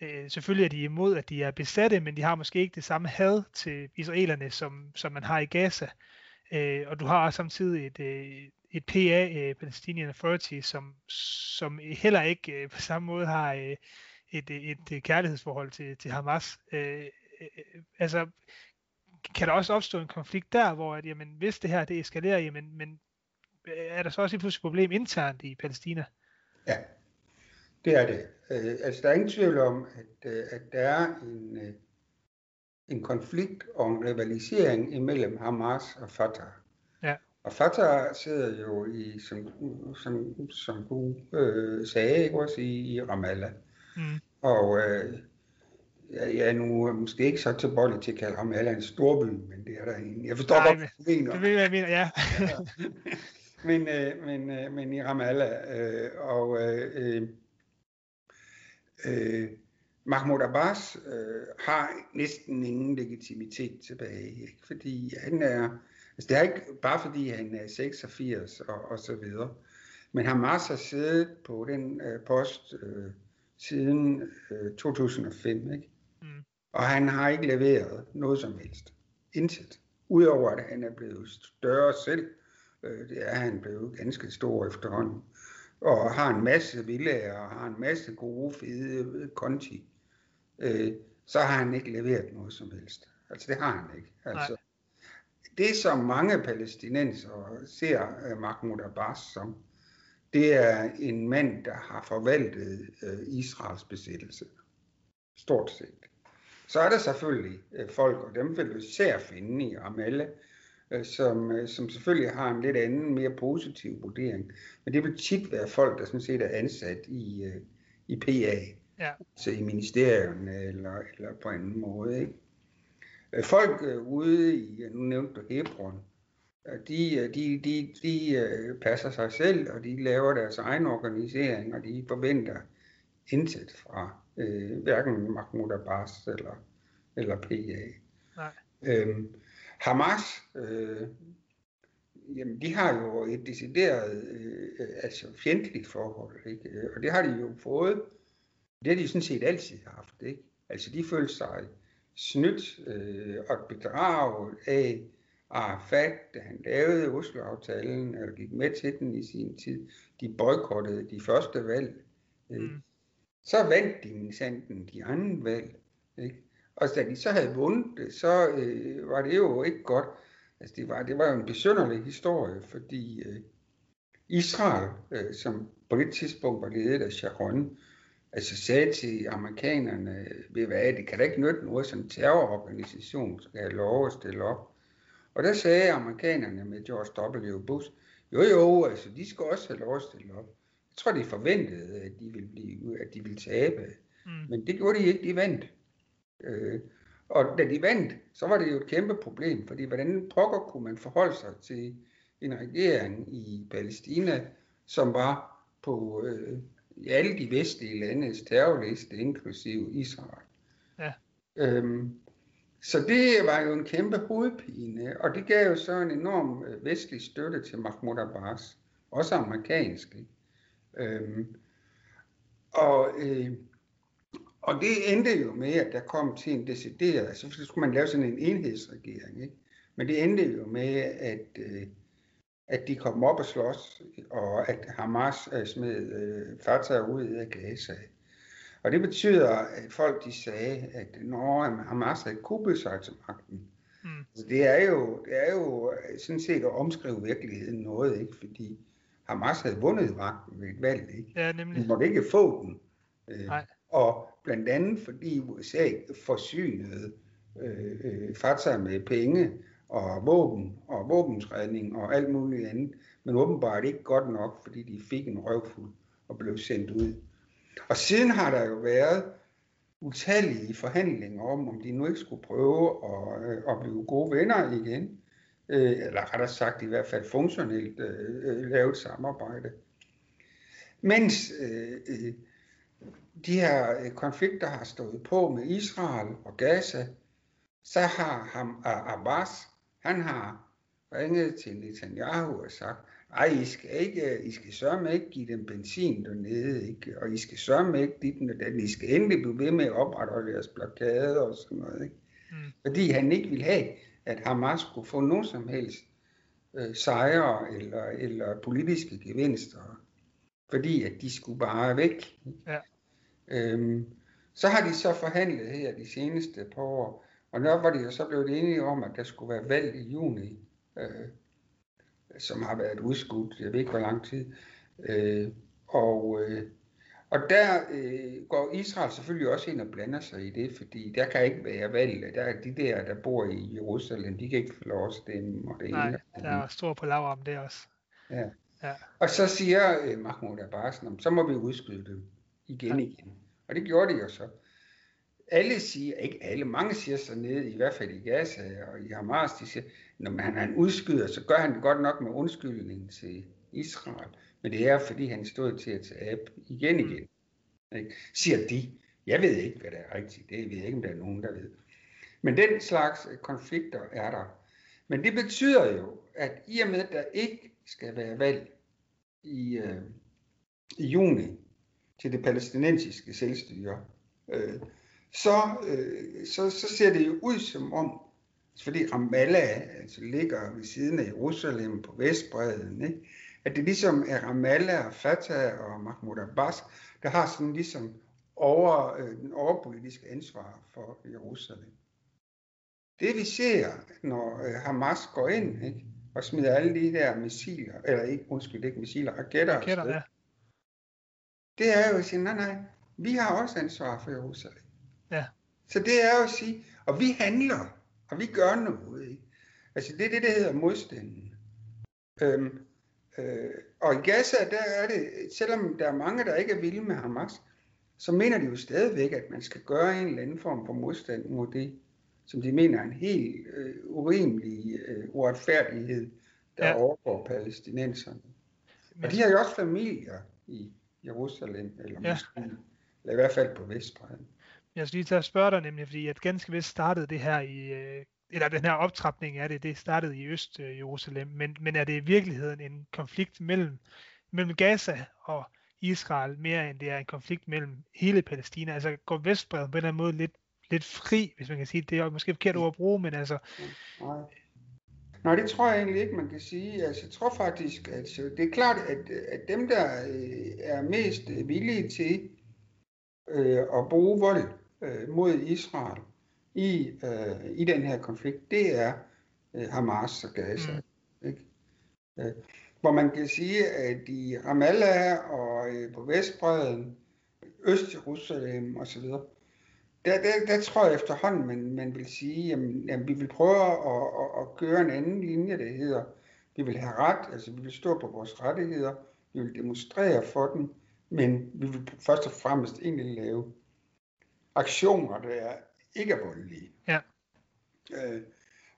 Speaker 1: øh, selvfølgelig er de imod, at de er besatte, men de har måske ikke det samme had til israelerne, som, som man har i Gaza, øh, og du har samtidig et, øh, et PA, uh, Palestinian Authority, som, som heller ikke uh, på samme måde har uh, et, et, et kærlighedsforhold til, til Hamas. Uh, altså, kan der også opstå en konflikt der, hvor at, jamen, hvis det her det eskalerer, jamen, men er der så også et pludselig problem internt i Palæstina?
Speaker 2: Ja, det er det. Uh, altså, der er ingen tvivl om, at, at der er en, en konflikt og en rivalisering imellem Hamas og Fatah. Og Fatah sidder jo i, som, som, som du øh, sagde, ikke også i, i Ramallah. Mm. Og øh, jeg, jeg er nu måske ikke så tilbøjelig til at kalde Ramallah en storby, men det er der en. Jeg forstår godt, hvad
Speaker 1: du mener. Det vil jeg mener, ja.
Speaker 2: ja. *laughs* Men, øh, men, øh, men i Ramallah, øh, og øh, øh, Mahmoud Abbas øh, har næsten ingen legitimitet tilbage, ikke? fordi han er Altså det er ikke bare fordi han er 86 og, og så videre. Men Hamas har siddet på den øh, post øh, siden øh, 2005, ikke? Mm. Og han har ikke leveret noget som helst. Intet. Udover at han er blevet større selv, øh, det er han blevet ganske stor efterhånden, og har en masse villager, og har en masse gode, fede konti, øh, så har han ikke leveret noget som helst. Altså det har han ikke. Altså, det, som mange palæstinenser ser Mahmoud Abbas som, det er en mand, der har forvaltet uh, Israels besættelse. Stort set. Så er der selvfølgelig uh, folk, og dem vil du især finde i Ramallah, uh, som, som selvfølgelig har en lidt anden, mere positiv vurdering. Men det vil tit være folk, der sådan set er ansat i, i PA, ja. så i ministerierne eller, eller på anden måde. Ikke? Øh, folk øh, ude i, nu nævnte du Hebron, De, de, de, de øh, passer sig selv, og de laver deres egen organisering, og de forventer intet fra øh, hverken Mahmoud Abbas eller, eller PA. Nej. Øhm, Hamas, øh, jamen de har jo et decideret øh, altså fjendtligt forhold, ikke? og det har de jo fået. Det har de sådan set altid haft. Ikke? Altså de følte sig snydt øh, og bedraget af Arafat, da han lavede Oslo-aftalen, eller gik med til den i sin tid. De boykottede de første valg. Ikke? Mm. Så vandt de sanden de andre valg. Ikke? Og da de så havde vundet det, så øh, var det jo ikke godt. Altså det var, det var jo en besynderlig historie, fordi øh, Israel, øh, som på det tidspunkt var ledet af Sharon, altså sagde til amerikanerne, ved hvad, det kan da ikke nytte noget, som terrororganisation skal have lov at stille op. Og der sagde amerikanerne med George W. Bush, jo jo, altså de skal også have lov at stille op. Jeg tror, de forventede, at de ville, blive, at de ville tabe. Mm. Men det gjorde de ikke, de vandt. Øh, og da de vandt, så var det jo et kæmpe problem, fordi hvordan pokker kunne man forholde sig til en regering i Palæstina, som var på øh, alle de vestlige landes terrorliste, inklusive Israel. Ja. Øhm, så det var jo en kæmpe hovedpine, og det gav jo så en enorm øh, vestlig støtte til Mahmoud Abbas, også amerikansk. Øhm, og øh, og det endte jo med, at der kom til en decideret, altså så skulle man lave sådan en enhedsregering, ikke? Men det endte jo med, at, øh, at de kom op og slås, og at Hamas øh, smed øh, Fatah ud af Gaza. Og det betyder, at folk de sagde, at når Hamas havde kuppet sig til magten, mm. altså det, er jo, det er jo sådan set at omskrive virkeligheden noget, ikke? fordi Hamas havde vundet magten ved et valg. Ikke?
Speaker 1: Ja, nemlig.
Speaker 2: De måtte ikke få den. Øh, Nej. Og blandt andet fordi USA forsynede øh, øh, Fatah med penge og våben og våbentræning og alt muligt andet, men åbenbart ikke godt nok, fordi de fik en røvfuld og blev sendt ud. Og siden har der jo været utallige forhandlinger om, om de nu ikke skulle prøve at, øh, at blive gode venner igen, øh, eller rettere sagt i hvert fald funktionelt øh, øh lave et samarbejde. Mens øh, øh, de her øh, konflikter har stået på med Israel og Gaza, så har ham, øh, Abbas, han har ringet til Netanyahu og sagt, ej, I skal, ikke, I skal sørge ikke give dem benzin dernede, ikke? og I skal sørge ikke dit og den. I skal endelig blive ved med at opretholde jeres blokade og sådan noget. Ikke? Mm. Fordi han ikke ville have, at Hamas skulle få nogen som helst øh, sejre eller, eller politiske gevinster, fordi at de skulle bare væk. Ja. Øhm, så har de så forhandlet her de seneste par år, og nu var de jo så blevet enige om, at der skulle være valg i juni, øh, som har været udskudt, jeg ved ikke hvor lang tid. Øh, og, øh, og der øh, går Israel selvfølgelig også ind og blander sig i det, fordi der kan ikke være valg. Der er de der, der bor i Jerusalem, de kan ikke få lov at stemme. Og det
Speaker 1: Nej, ene. der er stor på lav om det også.
Speaker 2: Ja. ja. Og så siger øh, Mahmoud Abbas, så må vi udskyde det igen ja. igen. Og det gjorde de jo så. Alle siger, ikke alle, mange siger så nede, i hvert fald i Gaza og i Hamas, de siger, når han er en udskyder, så gør han det godt nok med undskyldning til Israel. Men det er, fordi han stod til at tage igen mm. igen. Ikke? Siger de. Jeg ved ikke, hvad der er rigtigt. Det ved jeg ikke, om der er nogen, der ved. Men den slags konflikter er der. Men det betyder jo, at i og med, at der ikke skal være valg i, øh, i juni, til det palæstinensiske selvstyre, øh, så, øh, så, så ser det jo ud som om, fordi Ramallah altså, ligger ved siden af Jerusalem på Vestbredden, ikke? at det ligesom er Ramallah og Fatah og Mahmoud Abbas, der har sådan ligesom over, øh, den overpolitiske ansvar for Jerusalem. Det vi ser, når øh, Hamas går ind ikke, og smider alle de der missiler, eller ikke, undskyld, ikke missiler, raketter, raketter ja det er jo at sige, nej, nej, vi har også ansvar for Jerusalem. Ja. Så det er jo at sige, og vi handler, og vi gør noget. Ikke? Altså det er det, der hedder modstanden. Øhm, øh, og i Gaza, der er det, selvom der er mange, der ikke er vilde med Hamas, så mener de jo stadigvæk, at man skal gøre en eller anden form for modstand mod det, som de mener er en helt øh, urimelig øh, uretfærdighed, der ja. overgår palæstinenserne. Men... Og de har jo også familier i Jerusalem, eller, ja. måske, eller i hvert fald på Vestbredden.
Speaker 1: Jeg skal lige tage at spørge dig nemlig, fordi at ganske vist startede det her i, øh, eller den her optrapning af det, det startede i Øst-Jerusalem, men, men er det i virkeligheden en konflikt mellem, mellem Gaza og Israel, mere end det er en konflikt mellem hele Palæstina? Altså går Vestbredden på en eller anden måde lidt, lidt fri, hvis man kan sige det, er måske forkert ord at bruge, men altså...
Speaker 2: Nej. Nej, det tror jeg egentlig ikke, man kan sige. Altså, jeg tror faktisk, at altså, det er klart, at, at dem, der øh, er mest villige til øh, at bruge vold øh, mod Israel i, øh, i den her konflikt, det er øh, Hamas og Gaza. Mm. Ikke? Øh, hvor man kan sige, at i Ramallah og øh, på Vestbredden, Øst-Jerusalem osv., der, der, der tror jeg efterhånden, man, man vil sige, jamen, jamen vi vil prøve at, at, at køre en anden linje, der hedder, vi vil have ret, altså vi vil stå på vores rettigheder, vi vil demonstrere for dem, men vi vil først og fremmest egentlig lave aktioner, der er ikke er voldelige.
Speaker 1: Ja.
Speaker 2: Øh,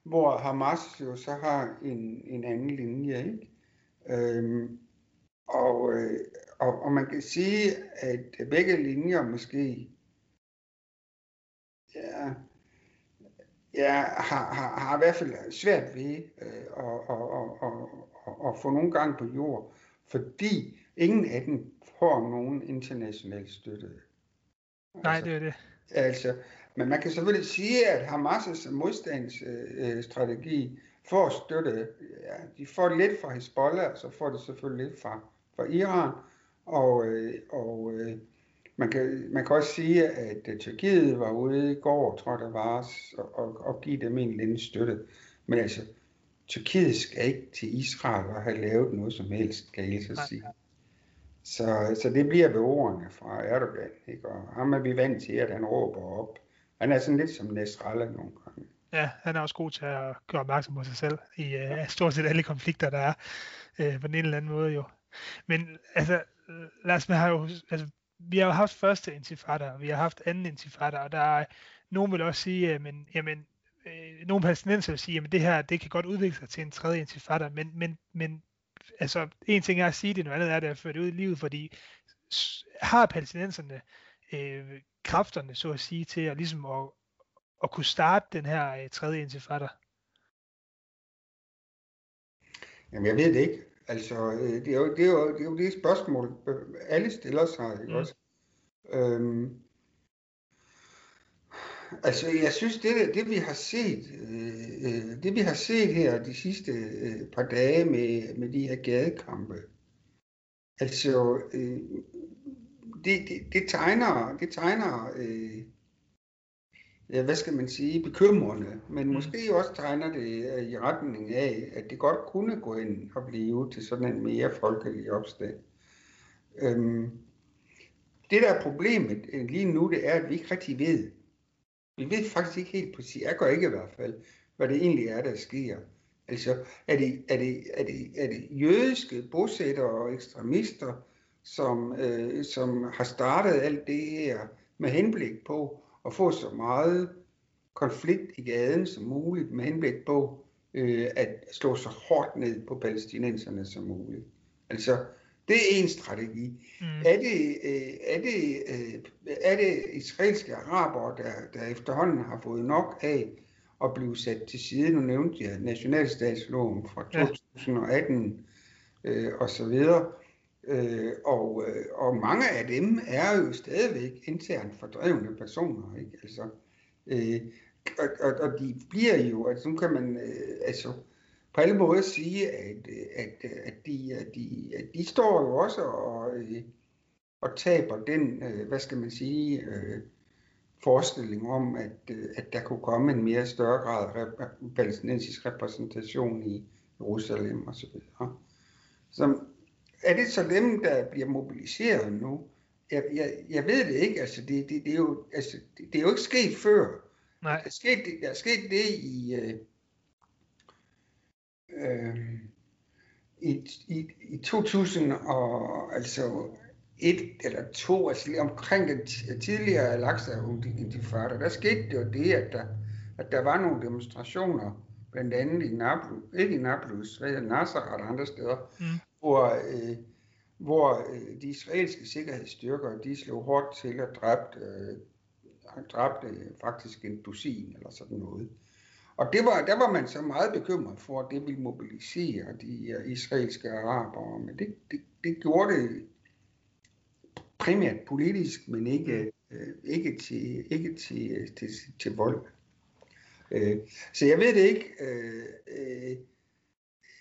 Speaker 2: hvor Hamas jo så har en, en anden linje, ikke? Øhm, og, øh, og, og man kan sige, at begge linjer måske ja, ja, har, har, har i hvert fald svært ved øh, at, at, at, at, få nogle gange på jord, fordi ingen af dem får nogen international støtte.
Speaker 1: Nej, altså, det er det.
Speaker 2: Altså, men man kan selvfølgelig sige, at Hamas' modstandsstrategi øh, får støtte, ja, de får lidt fra Hezbollah, og så får de selvfølgelig lidt fra, fra Iran, og, øh, og øh, man, kan, man kan også sige, at øh, Tyrkiet var ude i går, tror jeg det var, og, og, og give dem en anden støtte. Men altså, Tyrkiet skal ikke til Israel og have lavet noget som helst, kan jeg så sige. Så, så det bliver ved ordene fra Erdogan, ikke? og ham er vi vant til, at han råber op. Han er sådan lidt som Nasrallah nogle gange.
Speaker 1: Ja, han er også god til at gøre opmærksom på sig selv i uh, *laughs* stort set alle konflikter, der er uh, på den ene eller anden måde jo. Men altså, øh, lad os, har jo, altså, vi har jo haft første intifada, og vi har haft anden intifada, og der er, nogen vil også sige, jamen, jamen øh, nogle palæstinenser vil sige, at det her, det kan godt udvikle sig til en tredje intifada, men, men, men altså, en ting er at sige det, noget andet er det at føre det ud i livet, fordi har palæstinenserne øh, kræfterne, så at sige, til at, ligesom at, at kunne starte den her øh, tredje intifada?
Speaker 2: Jamen, jeg ved det ikke. Altså, øh, det er jo det, er jo, det, er jo det spørgsmål, alle stiller sig, ikke mm. også? Øhm, altså, jeg synes, det, det vi har set, øh, det vi har set her de sidste øh, par dage med, med de her gadekampe, altså, øh, det, det, det tegner, det tegner øh, ja, hvad skal man sige, bekymrende, men mm. måske også tegner det øh, i retning af, at det godt kunne gå ind og blive til sådan en mere folkelig opstand. Øhm, det der er problemet øh, lige nu, det er, at vi ikke rigtig ved. Vi ved faktisk ikke helt præcis, jeg gør ikke i hvert fald, hvad det egentlig er, der sker. Altså, er det, er det, er det, er det jødiske bosættere og ekstremister, som, øh, som har startet alt det her med henblik på at få så meget konflikt i gaden som muligt med henblik på øh, at slå så hårdt ned på palæstinenserne som muligt. Altså, det er en strategi. Mm. Er, det, øh, er, det, øh, er det israelske araber, der, der efterhånden har fået nok af at blive sat til side? Nu nævnte jeg nationalstatsloven fra 2018 ja. øh, og så videre. Øh, og, øh, og mange af dem er jo stadigvæk internt fordrevne personer. Ikke? Altså, øh, og, og, og de bliver jo, altså nu kan man øh, altså, på alle måder sige, at, at, at, de, at, de, at de står jo også og, øh, og taber den, øh, hvad skal man sige, øh, forestilling om, at, at der kunne komme en mere større grad af palæstinensisk repræsentation i Jerusalem osv. Så, så er det så dem, der bliver mobiliseret nu? Jeg, jeg, jeg ved det ikke. Altså, det, det, det, er jo, altså, det, det er jo ikke sket før.
Speaker 1: Nej. Der
Speaker 2: er sket, der er sket det i, øh, øh, i, i, i 2000 og altså et eller to, altså lige omkring den tidligere Al-Aqsa intifada, der skete det jo det, at der, at der var nogle demonstrationer blandt andet i Nablus, ikke i Nablus, hvad hedder Nazareth og andre steder,
Speaker 1: Mm.
Speaker 2: hvor, øh, hvor øh, de israelske sikkerhedsstyrker, de slog hårdt til og dræbte, øh, dræbte faktisk en dusin eller sådan noget. Og det var, der var man så meget bekymret for, at det ville mobilisere de øh, israelske arabere, men det, det, det gjorde det primært politisk, men ikke, øh, ikke, til, ikke til, til, til vold. Øh, så jeg ved det ikke, øh, øh,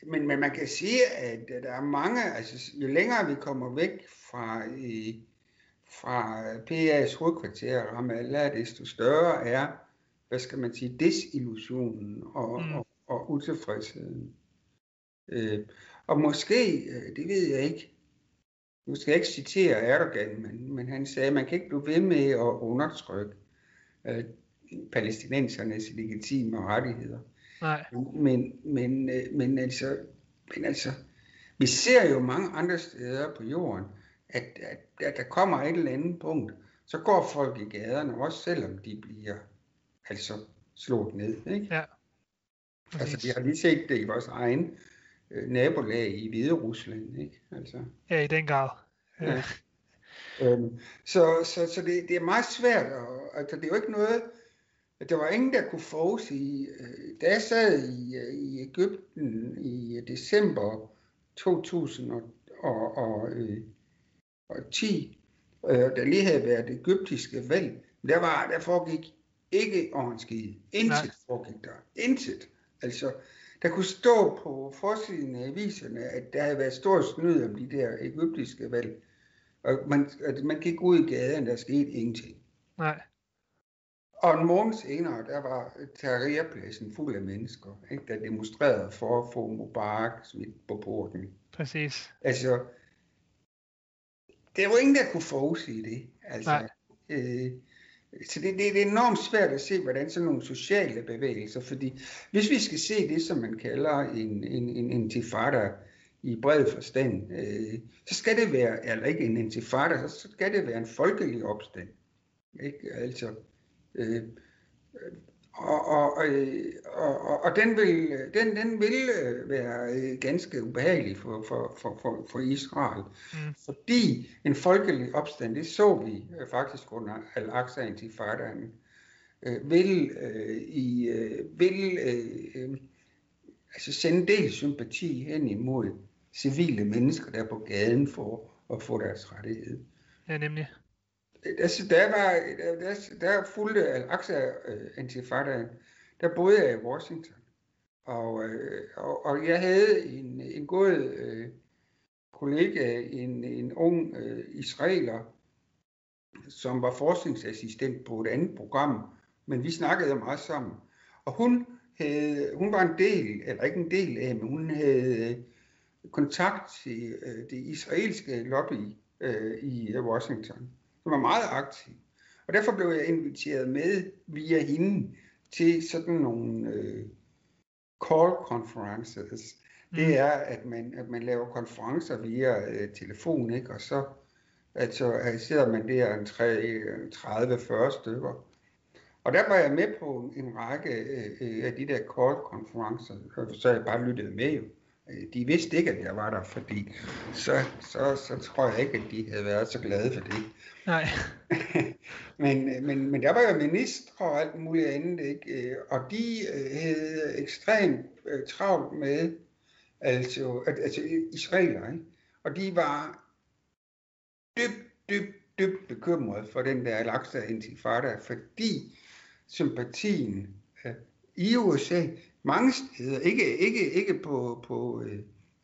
Speaker 2: men, men man kan sige, at der er mange, altså jo længere vi kommer væk fra, øh, fra PA's hovedkvarter Ramallah, desto større er, hvad skal man sige, desillusionen og,
Speaker 1: Mm.
Speaker 2: og, og utilfredsheden. Øh, og måske, øh, det ved jeg ikke, nu skal jeg ikke citere Erdogan, men, men han sagde, at man kan ikke blive ved med at undertrykke øh, palæstinensernes legitime rettigheder.
Speaker 1: Nej.
Speaker 2: Men, men, øh, men, altså, men altså, vi ser jo mange andre steder på jorden, at, at, at der kommer et eller andet punkt, så går folk i gaderne, også selvom de bliver altså slået ned. Ikke?
Speaker 1: Ja.
Speaker 2: Altså, vi har lige set det i vores egen øh, nabolag i Hvide Rusland. Ikke? Altså,
Speaker 1: Ja, i den grad.
Speaker 2: Ja. *laughs* Øhm, så så, så det, det er meget svært, og, altså, det er jo ikke noget, der var ingen, der kunne forudsige. Øh, da jeg sad i, øh, i Ægypten i december 2010, øh, der lige havde været egyptiske valg, der, var, der foregik ikke ordentligt. Intet
Speaker 1: Nej.
Speaker 2: foregik der. Intet. Altså, der kunne stå på forsiden af aviserne, at der havde været stor snyd om de der egyptiske valg. Og man, at man gik ud i gaden, der skete ingenting.
Speaker 1: Nej.
Speaker 2: Og en måned senere, der var Tahrirpladsen fuld af mennesker, ikke, der demonstrerede for at få Mubarak smidt på porten.
Speaker 1: Præcis.
Speaker 2: Altså, der var ingen, der kunne forudsige det. Altså,
Speaker 1: Nej.
Speaker 2: øh, så det, det, det er enormt svært at se, hvordan sådan nogle sociale bevægelser, fordi hvis vi skal se det, som man kalder en, en, en intifada i bred forstand, øh, så skal det være, eller ikke en intifada, så skal det være en folkelig opstand. Ikke? Altså, øh, og, og, øh, og, og, og den vil, den, den vil øh, være øh, ganske ubehagelig for, for, for, for, for Israel.
Speaker 1: Mm.
Speaker 2: Fordi en folkelig opstand, det så vi faktisk under Al-Aqsa intifadaen, øh, vil, øh, i, øh, vil øh, altså sende en del sympati hen imod civile mennesker, der er på gaden for at få deres rettighed.
Speaker 1: Ja, nemlig.
Speaker 2: Altså, der var, der, der, der fulgte Al-Aqsa-antifadaen, øh, der boede jeg i Washington. Og, øh, og, og jeg havde en, en god øh, kollega, en, en ung øh, israeler, som var forskningsassistent på et andet program, men vi snakkede meget sammen. Og hun, havde, hun var en del, eller ikke en del af, men hun havde øh, kontakt til øh, det israelske lobby øh, i Washington som var meget aktiv. Og derfor blev jeg inviteret med via hende til sådan nogle øh, call conferences.
Speaker 1: Mm.
Speaker 2: Det er, at man, at man laver konferencer via øh, telefon, ikke? og så altså, øh, sidder man der en 30-40 stykker. Og der var jeg med på en række øh, af de der call konferencer, og så jeg bare lyttede med jo. Øh, De vidste ikke, at jeg var der, fordi så, så, så tror jeg ikke, at de havde været så glade for det.
Speaker 1: Nej. *laughs*
Speaker 2: men, men, men der var jo ministre og alt muligt andet, ikke? og de øh, havde ekstremt øh, travlt med altså, at, altså israeler, ikke? og de var dybt, dybt, dybt bekymrede for den der Al-Aqsa intifada, fordi sympatien øh, i USA mange steder, ikke, ikke, ikke på, på øh,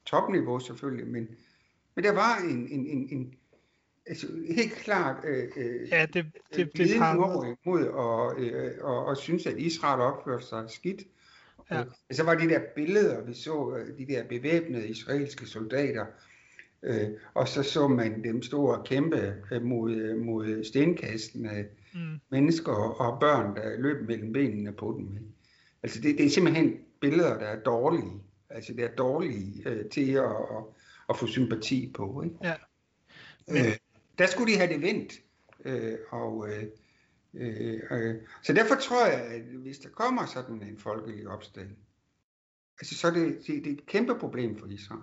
Speaker 2: topniveau selvfølgelig, men, men der var en, en, en, en altså helt klart øh, øh,
Speaker 1: Ja, det, det, det, par...
Speaker 2: over imod og, øh, og, og synes, at Israel opførte sig skidt.
Speaker 1: Ja.
Speaker 2: Ja. Så var de der billeder, vi så øh, de der bevæbnede israelske soldater, øh, og så så man dem stå og kæmpe øh, mod, mod stenkastende
Speaker 1: Mm.
Speaker 2: mennesker og børn, der løb mellem benene på dem. ikke? Altså det, det er simpelthen billeder, der er dårlige. Altså det er dårlige øh, til at, at, at få sympati på. Ikke?
Speaker 1: Ja.
Speaker 2: Øh, der skulle de have det vendt. Øh, og, øh, øh, øh, så derfor tror jeg, at hvis der kommer sådan en folkelig opstand, altså så er det, det, det er et kæmpe problem for Israel.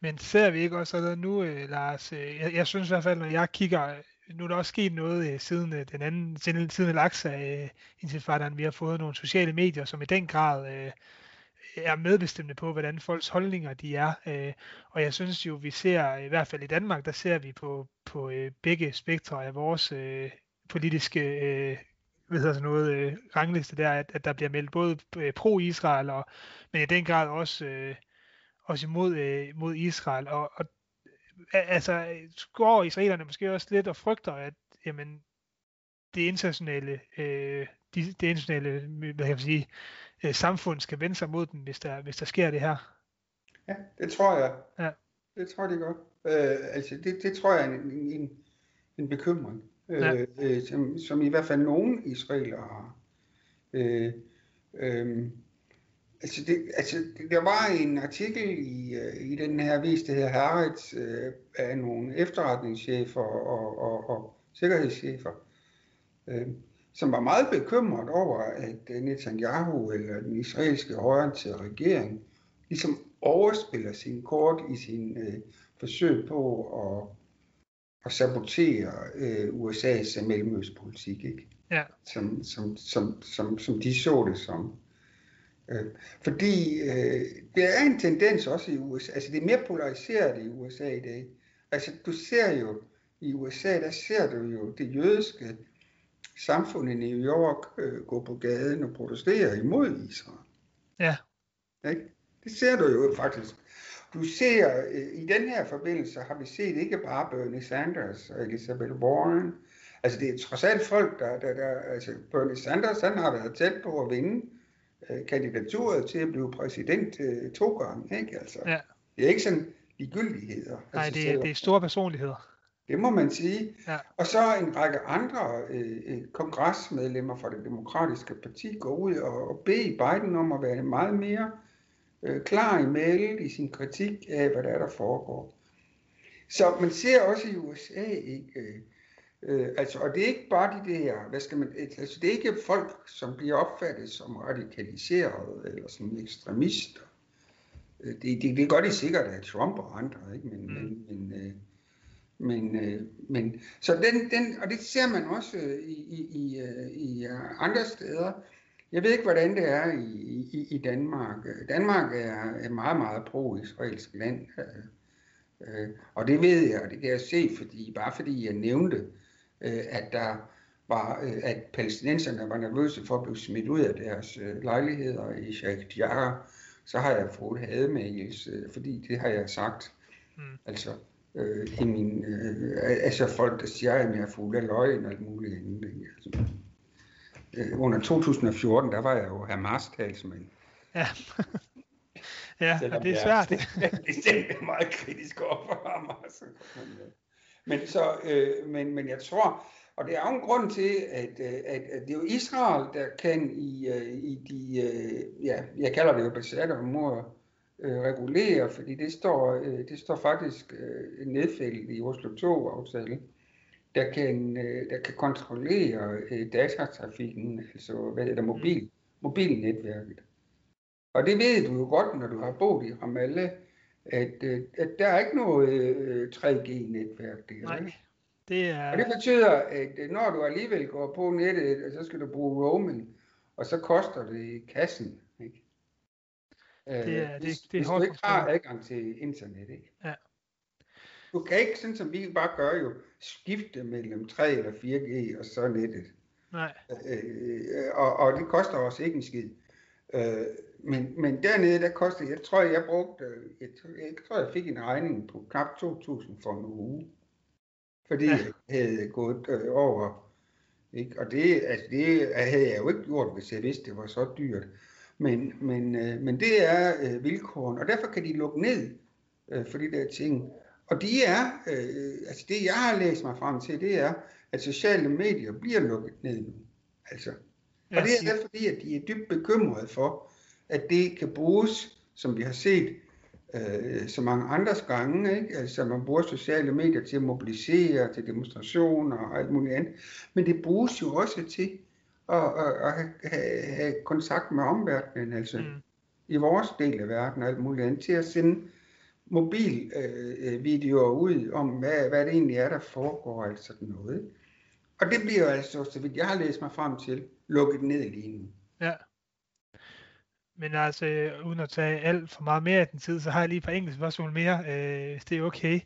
Speaker 1: Men ser vi ikke også at nu, øh, Lars, øh, jeg, jeg synes i hvert fald, når jeg kigger, nu er der også sket noget øh, siden øh, den anden, siden, siden Laksa øh, intifadaen, vi har fået nogle sociale medier, som i den grad øh, er medbestemmende på, hvordan folks holdninger de er. Øh, og jeg synes jo, vi ser, i hvert fald i Danmark, der ser vi på, på øh, begge spektre af vores øh, politiske øh, hvad hedder sådan noget, øh, rangliste der, at, at der bliver meldt både øh, pro-Israel, og, men i den grad også, øh, også imod øh, mod Israel. Og, og altså, går israelerne måske også lidt og frygter, at jamen, det internationale, øh, det, det internationale hvad kan jeg sige, øh, samfund skal vende sig mod dem, hvis der, hvis der sker det her.
Speaker 2: Ja, det tror jeg.
Speaker 1: Ja.
Speaker 2: Det tror jeg, gør. Øh, altså, det, det tror jeg er en, en, en bekymring, ja. øh, øh som, som i hvert fald nogen israelere har. Øh, øh, altså, det, altså, der var en artikel i, uh, i den her avis, det her Haaretz, uh, af nogle efterretningschefer og, og, og sikkerhedschefer, uh, som var meget bekymret over, at Netanyahu eller den israelske højreorienterede regering ligesom overspiller sin kort i sin øh, forsøg på at, at sabotere øh, USA's mellemøstpolitik, ikke?
Speaker 1: Ja.
Speaker 2: Som, som, som, som, som de så det som. Øh, fordi øh, der er en tendens også i USA, altså det er mere polariseret i USA i dag. Altså du ser jo, i USA, der ser du jo det jødiske samfund i New York øh, gå på gaden og protestere imod Israel.
Speaker 1: Ja.
Speaker 2: Ikke? Det ser du jo faktisk. Du ser, øh, i den her forbindelse har vi set ikke bare Bernie Sanders og Elizabeth Warren. Altså det er trods alt folk, der, der, der altså Bernie Sanders, han har været tæt på at vinde kandidaturet til at blive præsident øh, to gange, ikke? Altså,
Speaker 1: ja.
Speaker 2: Det er ikke sådan ligegyldigheder.
Speaker 1: Nej, altså, det, er, det er store personligheder.
Speaker 2: Det må man sige.
Speaker 1: Ja.
Speaker 2: Og så en række andre øh, øh, kongresmedlemmer fra det demokratiske parti går ud og, og beder Biden om at være meget mere øh, klar i mailet i sin kritik af, hvad der er, der foregår. Så man ser også i USA, ikke, øh, altså, og det er ikke bare de der, hvad skal man, altså det er ikke folk, som bliver opfattet som radikaliseret eller som ekstremister. Øh, det, det, det gør de sikkert af Trump og andre, ikke? men, mm. men, men øh, men, øh, men, så den, den, og det ser man også øh, i, i, i, øh, i øh, andre steder. Jeg ved ikke, hvordan det er i, i, i Danmark. Danmark er et meget, meget pro-israelsk land. Øh, og det ved jeg, og det kan jeg se, fordi, bare fordi jeg nævnte, øh, at der var, øh, at palæstinenserne var nervøse for at blive smidt ud af deres øh, lejligheder i Sheikh Jarrah, så har jeg fået hademails, øh, fordi det har jeg sagt. Mm. Altså, øh, i min, øh, altså folk, der siger, at jeg er fuld af løgn og alt muligt andet. Altså. Øh, under 2014, der var jeg jo Hamas-talsmand.
Speaker 1: Ja. *laughs* ja, og det er svært. *laughs*
Speaker 2: Det er meget kritisk over for Hamas. Men, så, øh, men, men jeg tror, og det er jo en grund til, at, øh, at, at det er jo Israel, der kan i, øh, i de, ja, jeg kalder det jo besatte områder, øh, regulere, fordi det står, øh, det står faktisk øh, nedfældet i Oslo 2-aftalen, der kan, øh, der kan kontrollere øh, datatrafikken, altså hvad er der, mobil, mobilnetværket. Og det ved du jo godt, når du har boet i Ramallah, at, øh, at der er ikke noget øh, 3G-netværk der.
Speaker 1: Nej, det er...
Speaker 2: Og det betyder, at øh, når du alligevel går på nettet, så skal du bruge roaming, og så koster det kassen. Ikke?
Speaker 1: Det er, det,
Speaker 2: hvis,
Speaker 1: det er
Speaker 2: hvis du ikke har adgang til internet, ikke?
Speaker 1: Ja.
Speaker 2: Du kan ikke, sådan som vi bare gør jo, skifte mellem 3 eller 4G og så nettet.
Speaker 1: Nej.
Speaker 2: Øh, og, og det koster også ikke en skid. Øh, men, men dernede, der koster, jeg tror, jeg brugte, jeg, jeg tror, jeg fik en regning på knap 2.000 for en uge. Fordi ja. jeg havde gået øh, over. Ikke? Og det, altså det havde jeg jo ikke gjort, hvis jeg vidste, det var så dyrt. Men, men, øh, men det er øh, vilkåren, og derfor kan de lukke ned øh, for de der ting. Og de er, øh, altså det jeg har læst mig frem til, det er, at sociale medier bliver lukket ned nu. Altså. Og det er fordi, at de er dybt bekymrede for, at det kan bruges, som vi har set øh, så mange andres gange, ikke? altså man bruger sociale medier til at mobilisere, til demonstrationer og alt muligt andet, men det bruges jo også til og, og, og have, have kontakt med omverdenen. Altså. Mm. i vores del af verden og alt muligt andet, til at sende mobilvideoer øh, ud om, hvad, hvad det egentlig er, der foregår, altså sådan noget. Og det bliver altså, så vidt jeg har læst mig frem til, lukket ned lige nu.
Speaker 1: Ja. Men altså, uden at tage alt for meget mere af den tid, så har jeg lige et par enkelte spørgsmål mere, øh, hvis det er okay.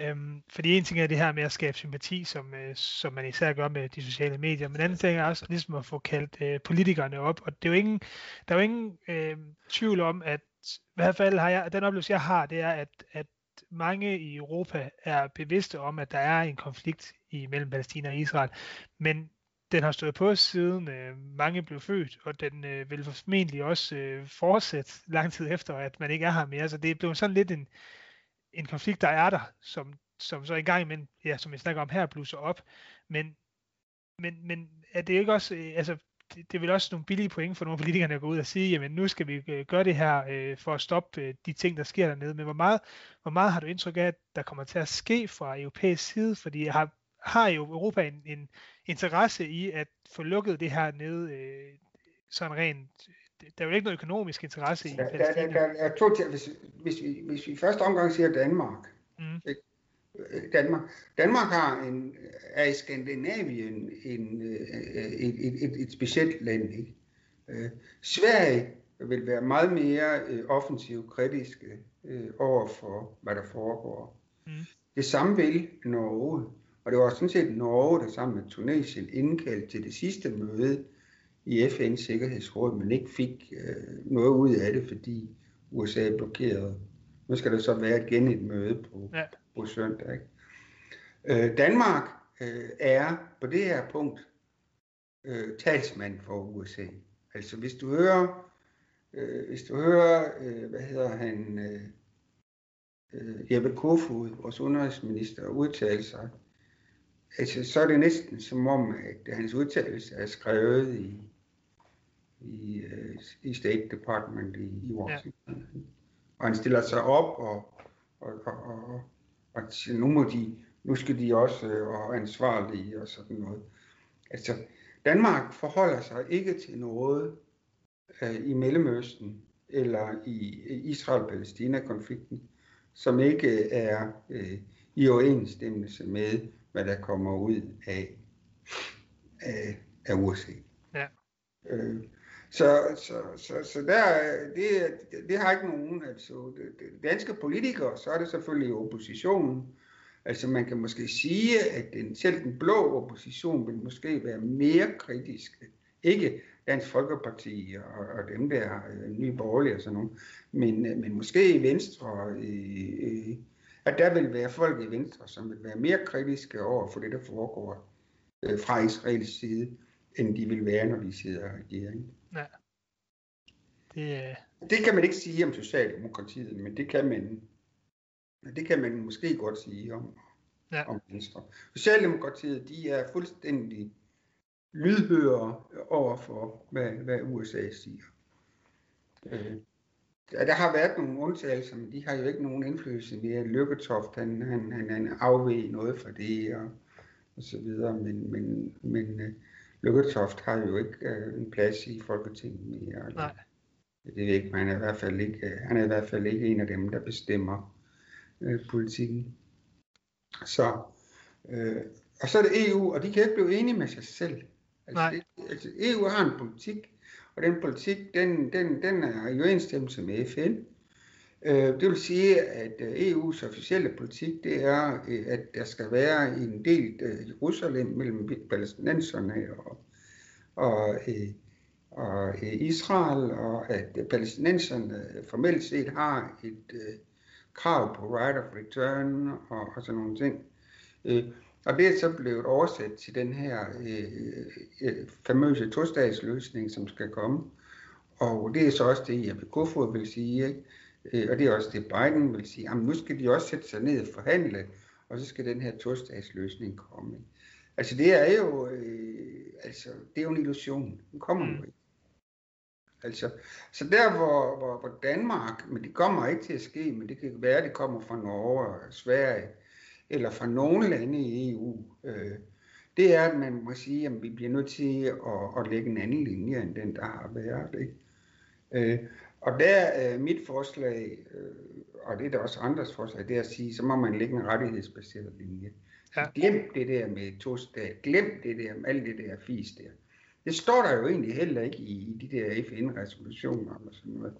Speaker 1: Øhm, fordi en ting er det her med at skabe sympati, som, øh, som man især gør med de sociale medier, men anden ting er også ligesom at få kaldt øh, politikerne op, og det er jo ingen, der er jo ingen øh, tvivl om, at i hvert fald har jeg, den oplevelse jeg har, det er, at, at mange i Europa er bevidste om, at der er en konflikt imellem Palæstina og Israel, men den har stået på siden øh, mange blev født, og den øh, vil formentlig også øh, fortsætte lang tid efter, at man ikke er her mere. Så det er blevet sådan lidt en, en konflikt, der er der, som, som så engang, men, imellem, ja, som vi snakker om her, bluser op. Men, men, men er det ikke også, øh, altså det, det er vel også nogle billige point for nogle politikere at gå ud og sige, jamen nu skal vi øh, gøre det her øh, for at stoppe øh, de ting, der sker dernede. Men hvor meget, hvor meget har du indtryk af, at der kommer til at ske fra europæisk side? Fordi jeg har, har jo Europa en, en interesse i at få lukket det her ned øh, sådan rent der er jo ikke noget økonomisk interesse i
Speaker 2: Palæstina. Der, der, der er to til, hvis, hvis, vi, hvis vi første omgang siger Danmark, mm. ikke? Danmark. Danmark har en, er i Skandinavien en, øh, et, et, et, et specielt land. Ikke? Øh, Sverige vil være meget mere øh, offensivt kritiske over for, hvad der foregår. Mm. Det samme vil Norge. Og det var sådan set Norge, der sammen med Tunesien indkaldte til det sidste møde i FN's Sikkerhedsråd, men ikke fik øh, noget ud af det, fordi USA blokerede. Nu skal der så være igen et møde på, ja på søndag. Ikke? Øh, Danmark øh, er på det her punkt øh, talsmand for USA. Altså hvis du hører, øh, hvis du hører, øh, hvad hedder han, øh, øh, Jeppe Kofod, vores udenrigsminister, udtale sig, altså så er det næsten som om, at hans udtalelse er skrevet i, i, øh, i State Department i, i Washington. Ja. Og han stiller sig op og, og, og, og, og nu, må de, nu skal de også øh, være ansvarlige og sådan noget. Altså, Danmark forholder sig ikke til noget øh, i Mellemøsten eller i Israel-Palæstina-konflikten, som ikke er øh, i overensstemmelse med, hvad der kommer ud af, af, af USA. Ja. Øh, så, så, så, så der, det, det har ikke nogen, altså danske politikere, så er det selvfølgelig oppositionen. Altså man kan måske sige, at den, selv den blå opposition vil måske være mere kritisk. Ikke Dansk Folkeparti og, og dem der øh, nye borgerlige og sådan noget, men, øh, men måske i Venstre, øh, at der vil være folk i Venstre, som vil være mere kritiske over for det, der foregår øh, fra Israels side, end de vil være, når de sidder i regeringen. Ja. Det, øh... det kan man ikke sige om Socialdemokratiet, men det kan man, det kan man måske godt sige om, ja. om Venstre. Socialdemokratiet, de er fuldstændig lydhøre over for, hvad, hvad USA siger. Øh, der har været nogle undtagelser, men de har jo ikke nogen indflydelse mere. Lykketoft, han, han, han, han afveg noget fra det, og, og så videre, men, men, men øh, Lykketoft har jo ikke øh, en plads i Folketinget mere. Eller, Nej. Det ved jeg ikke, men han er, i hvert fald ikke, øh, han er i hvert fald ikke en af dem, der bestemmer øh, politikken. Så, øh, og så er det EU, og de kan ikke blive enige med sig selv. Altså, Nej. Det, altså EU har en politik, og den politik, den, den, den er i overensstemmelse med FN. Øh, det vil sige, at øh, EU's officielle politik, det er, øh, at der skal være en del Jerusalem mellem palæstinenserne og, og, og Israel, og at palæstinenserne formelt set har et krav på right of return og, og sådan nogle ting. Og det er så blevet oversat til den her øh, famøse to-statsløsning, som skal komme. Og det er så også det, Jeppe Kofod vil sige, ikke? Øh, og det er også det, Biden vil sige, jamen nu skal de også sætte sig ned og forhandle, og så skal den her to-statsløsning komme. Altså det er jo, øh, altså, det er jo en illusion. Den kommer mm. jo ikke. Altså, så der hvor, hvor, hvor Danmark, men det kommer ikke til at ske, men det kan være, at det kommer fra Norge og Sverige, eller fra nogle lande i EU, øh, det er, at man må sige, at vi bliver nødt til at, at lægge en anden linje, end den, der har været. Ikke? Øh, Og der er mit forslag, øh, og det er der også andres forslag, det er at sige, så må man lægge en rettighedsbaseret linje. Ja. Glem det der med to stat, glem det der med alt det der fis der. Det står der jo egentlig heller ikke i, i de der FN-resolutioner og sådan noget.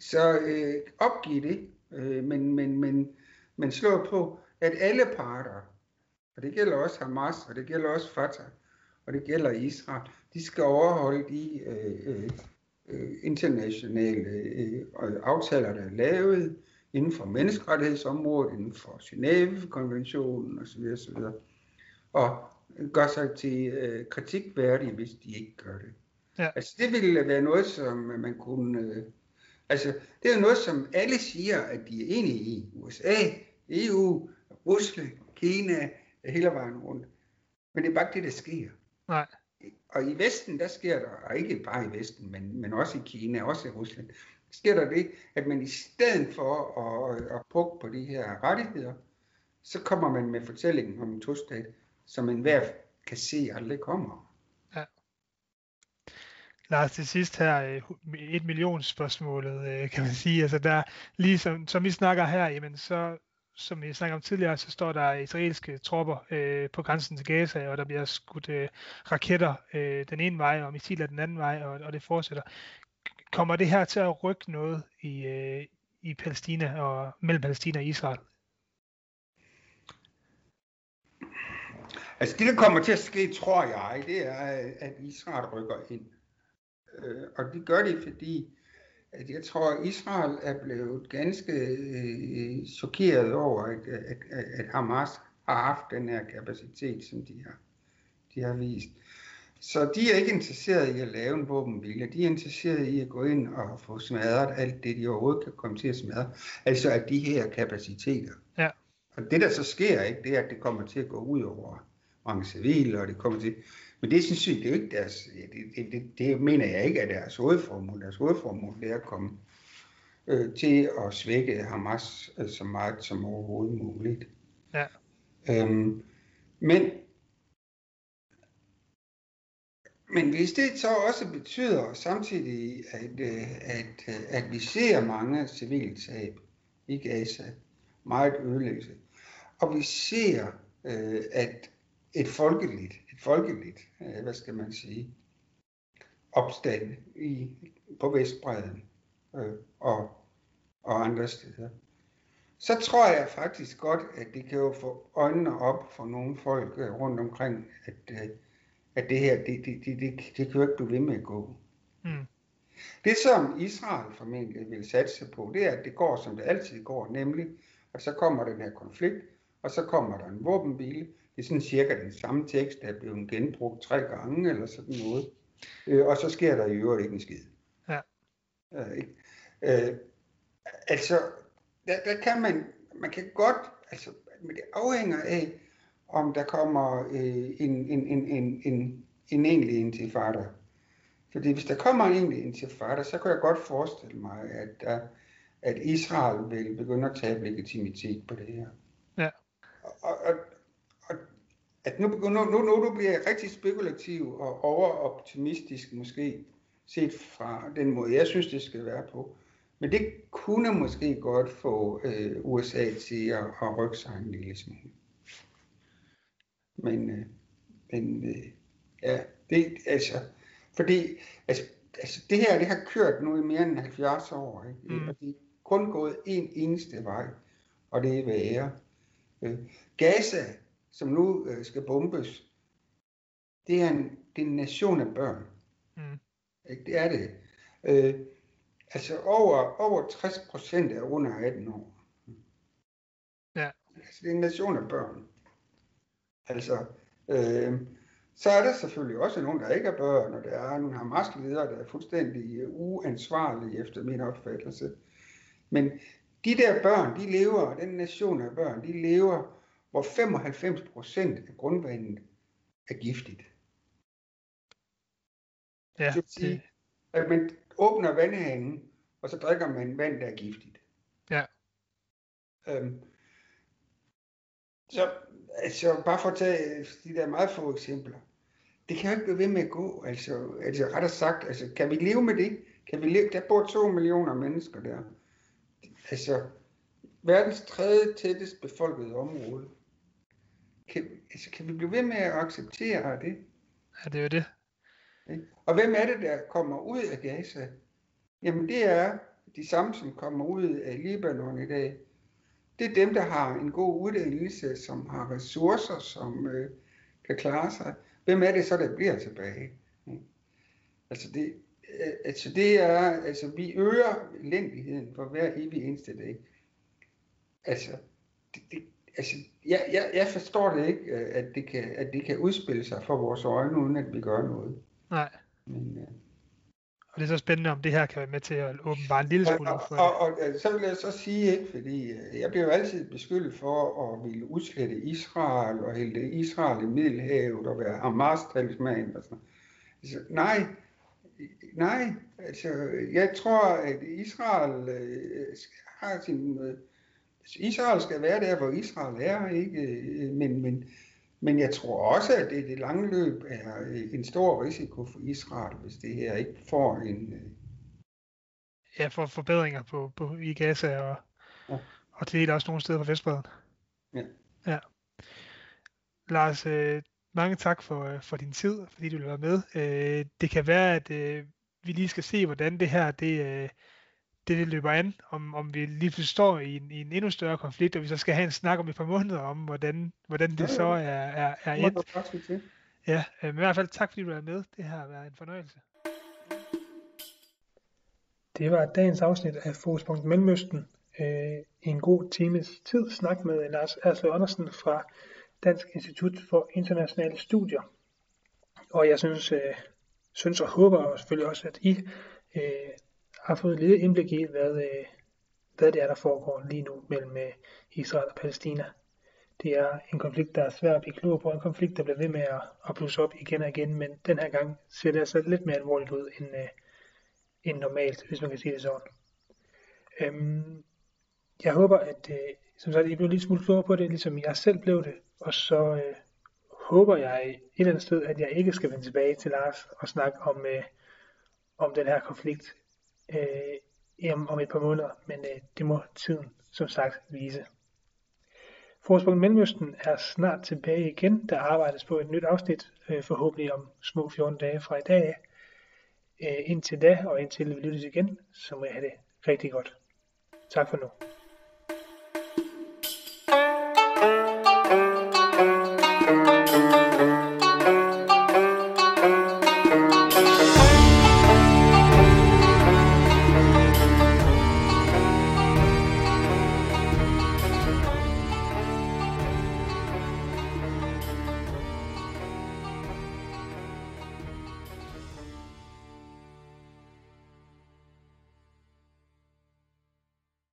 Speaker 2: Så øh, opgiv det, øh, men, men, men, men slå på, at alle parter, og det gælder også Hamas, og det gælder også Fatah, og det gælder Israel, de skal overholde de øh, øh, internationale øh, aftaler, der er lavet inden for menneskerettighedsområdet, inden for Genève-konventionen osv. osv. Og gør sig til øh, kritikværdige, hvis de ikke gør det. Ja. Altså det ville være noget, som man kunne... Øh, altså det er noget, som alle siger, at de er enige i. USA, EU, Rusland, Kina, hele vejen rundt. Men det er bare det, der sker. Nej. Og i Vesten, der sker der, og ikke bare i Vesten, men, men også i Kina, også i Rusland, sker der det, at man i stedet for at, at pukke på de her rettigheder, så kommer man med fortællingen om en tostat, som enhver kan se aldrig kommer. Ja.
Speaker 1: Lars, til sidst her, øh, et million spørgsmålet, øh, kan man sige. Altså der, lige som, som vi snakker her, jamen så som vi snakkede om tidligere, så står der israelske tropper øh, på grænsen til Gaza, og der bliver skudt øh, raketter øh, den ene vej, og missiler den anden vej, og, og det fortsætter. Kommer det her til at rykke noget i, øh, i Palæstina og mellem Palæstina og Israel?
Speaker 2: Altså det, der kommer til at ske, tror jeg, det er, at Israel rykker ind. Øh, og det gør de, fordi at jeg tror, at Israel er blevet ganske øh, chokeret over, at, at, at Hamas har haft den her kapacitet, som de har, de har vist. Så de er ikke interesseret i at lave en våbenhvile. De er interesseret i at gå ind og få smadret alt det, de overhovedet kan komme til at smadre. Altså at de her kapaciteter. Ja. Og det, der så sker, ikke, det er, at det kommer til at gå ud over mange civile, og det kommer til... Men det synes jeg, det er jo ikke deres... Det, det, det, det mener jeg ikke er deres hovedformål. Deres hovedformål det er at komme øh, til at svække Hamas øh, så meget som overhovedet muligt. Ja. Øhm, men men hvis det så også betyder samtidig, at, øh, at, øh, at vi ser mange civiltab i Gaza, meget ødelæggelse, og vi ser, øh, at et folkeligt, et folkeligt, hvad skal man sige, opstand i, på Vestbredden og, og andre steder, så tror jeg faktisk godt, at det kan jo få øjnene op for nogle folk rundt omkring, at, at det her, det, det, det, det, det kan jo ikke blive ved med at gå. Mm. Det som Israel formentlig vil satse på, det er, at det går som det altid går, nemlig, at så kommer den her konflikt, og så kommer der en våbenhvile. Det er sådan cirka den samme tekst, der er blevet genbrugt tre gange, eller sådan noget. Øh, og så sker der i øvrigt ikke en skid. Ja. Øh, ikke? Øh, altså, der, der kan man, man kan godt, altså, men det afhænger af, om der kommer øh, en, en, en, en, en, en egentlig intifada. Fordi hvis der kommer en egentlig intifada, så kan jeg godt forestille mig, at, der, at Israel vil begynde at tabe legitimitet på det her. Ja. Og, og, og at nu, nu, nu, nu bliver jeg rigtig spekulativ og overoptimistisk måske, set fra den måde, jeg synes, det skal være på. Men det kunne måske godt få øh, USA til at, at rykke sig en lille smule. Men, øh, men øh, ja, det altså, fordi altså, altså, det her, det har kørt nu i mere end 70 år, ikke? Mm. og det er kun gået en eneste vej, og det er værre. Øh, Gaza, som nu øh, skal bombes, det er, en, det er en nation af børn. Mm. Ikke? Det er det. Øh, altså over, over 60 procent er under 18 år. Ja. Altså det er en nation af børn. Altså, øh, så er der selvfølgelig også nogen, der ikke er børn, og der er nogle Hamas-ledere, der er fuldstændig uansvarlige efter min opfattelse. Men de der børn, de lever, den nation af børn, de lever, hvor 95 procent af grundvandet er giftigt. Ja, det vil sige, at man åbner vandhanen, og så drikker man vand, der er giftigt. Ja. Øhm, så altså bare for at tage de der meget få eksempler. Det kan jo ikke blive ved med at gå. Altså, altså rettere sagt, altså, kan vi leve med det? Kan vi leve? Der bor to millioner mennesker der. Altså, verdens tredje tættest befolkede område. Kan, altså, kan vi blive ved med at acceptere det?
Speaker 1: Ja, det er jo det.
Speaker 2: Og hvem er det, der kommer ud af Gaza? Jamen det er de samme, som kommer ud af Libanon i dag. Det er dem, der har en god uddannelse, som har ressourcer, som øh, kan klare sig. Hvem er det så, der bliver tilbage? Altså det, øh, altså det er, altså vi øger elendigheden for hver evig eneste dag. Altså, det, det, altså jeg, jeg, jeg forstår det ikke, øh, at det, kan, at det kan udspille sig for vores øjne, uden at vi gør noget.
Speaker 1: Nej. Men, uh... Og det er så spændende, om det her kan være med til at åbenbare en lille smule
Speaker 2: for og, og, og, så vil jeg så sige, ikke, fordi jeg bliver jo altid beskyldt for at ville udslette Israel og hælde Israel i Middelhavet og være Hamas-talsmand og sådan altså, Nej, nej, altså jeg tror, at Israel øh, har sin... Øh, Israel skal være der, hvor Israel er, ikke? Men, men, men jeg tror også, at det det lange løb er en stor risiko for Israel, hvis det her ikke får en... Øh,
Speaker 1: ja, for forbedringer på, på, i Gaza og, ja. og til også nogle steder på Vestbreden.
Speaker 2: Ja.
Speaker 1: ja. Lars, øh, mange tak for, øh, for din tid, fordi du vil være med. Øh, det kan være, at øh, vi lige skal se, hvordan det her det, øh, det, det løber an, om, om vi lige pludselig står i en, i en endnu større konflikt, og vi så skal have en snak om et par måneder om, hvordan, hvordan det ja, så er, er, er et. Ja, øh, men i hvert fald tak, fordi du er med. Det har været en fornøjelse. Det var dagens afsnit af Fokuspunkt Mellemøsten. Øh, en god times tid snak med Lars Erslev Andersen fra Dansk Institut for Internationale Studier. Og jeg synes, øh, synes og håber og selvfølgelig også, at I øh, har fået et lille indblik i, hvad, øh, hvad det er, der foregår lige nu mellem øh, Israel og Palæstina. Det er en konflikt, der er svær at blive klog på, en konflikt, der bliver ved med at, at blusse op igen og igen, men den her gang ser det altså lidt mere alvorligt ud end, øh, end normalt, hvis man kan sige det sådan. Øhm, jeg håber, at øh, som sagt, I blev lidt smule klogere på det, ligesom jeg selv blev det, og så øh, håber jeg et eller andet sted, at jeg ikke skal vende tilbage til Lars og snakke om, øh, om den her konflikt øh, om et par måneder, men øh, det må tiden som sagt vise. Forspunkt Mellemøsten er snart tilbage igen. Der arbejdes på et nyt afsnit, øh, forhåbentlig om små 14 dage fra i dag. Øh, indtil da, og indtil vi lyttes igen, så må jeg have det rigtig godt. Tak for nu.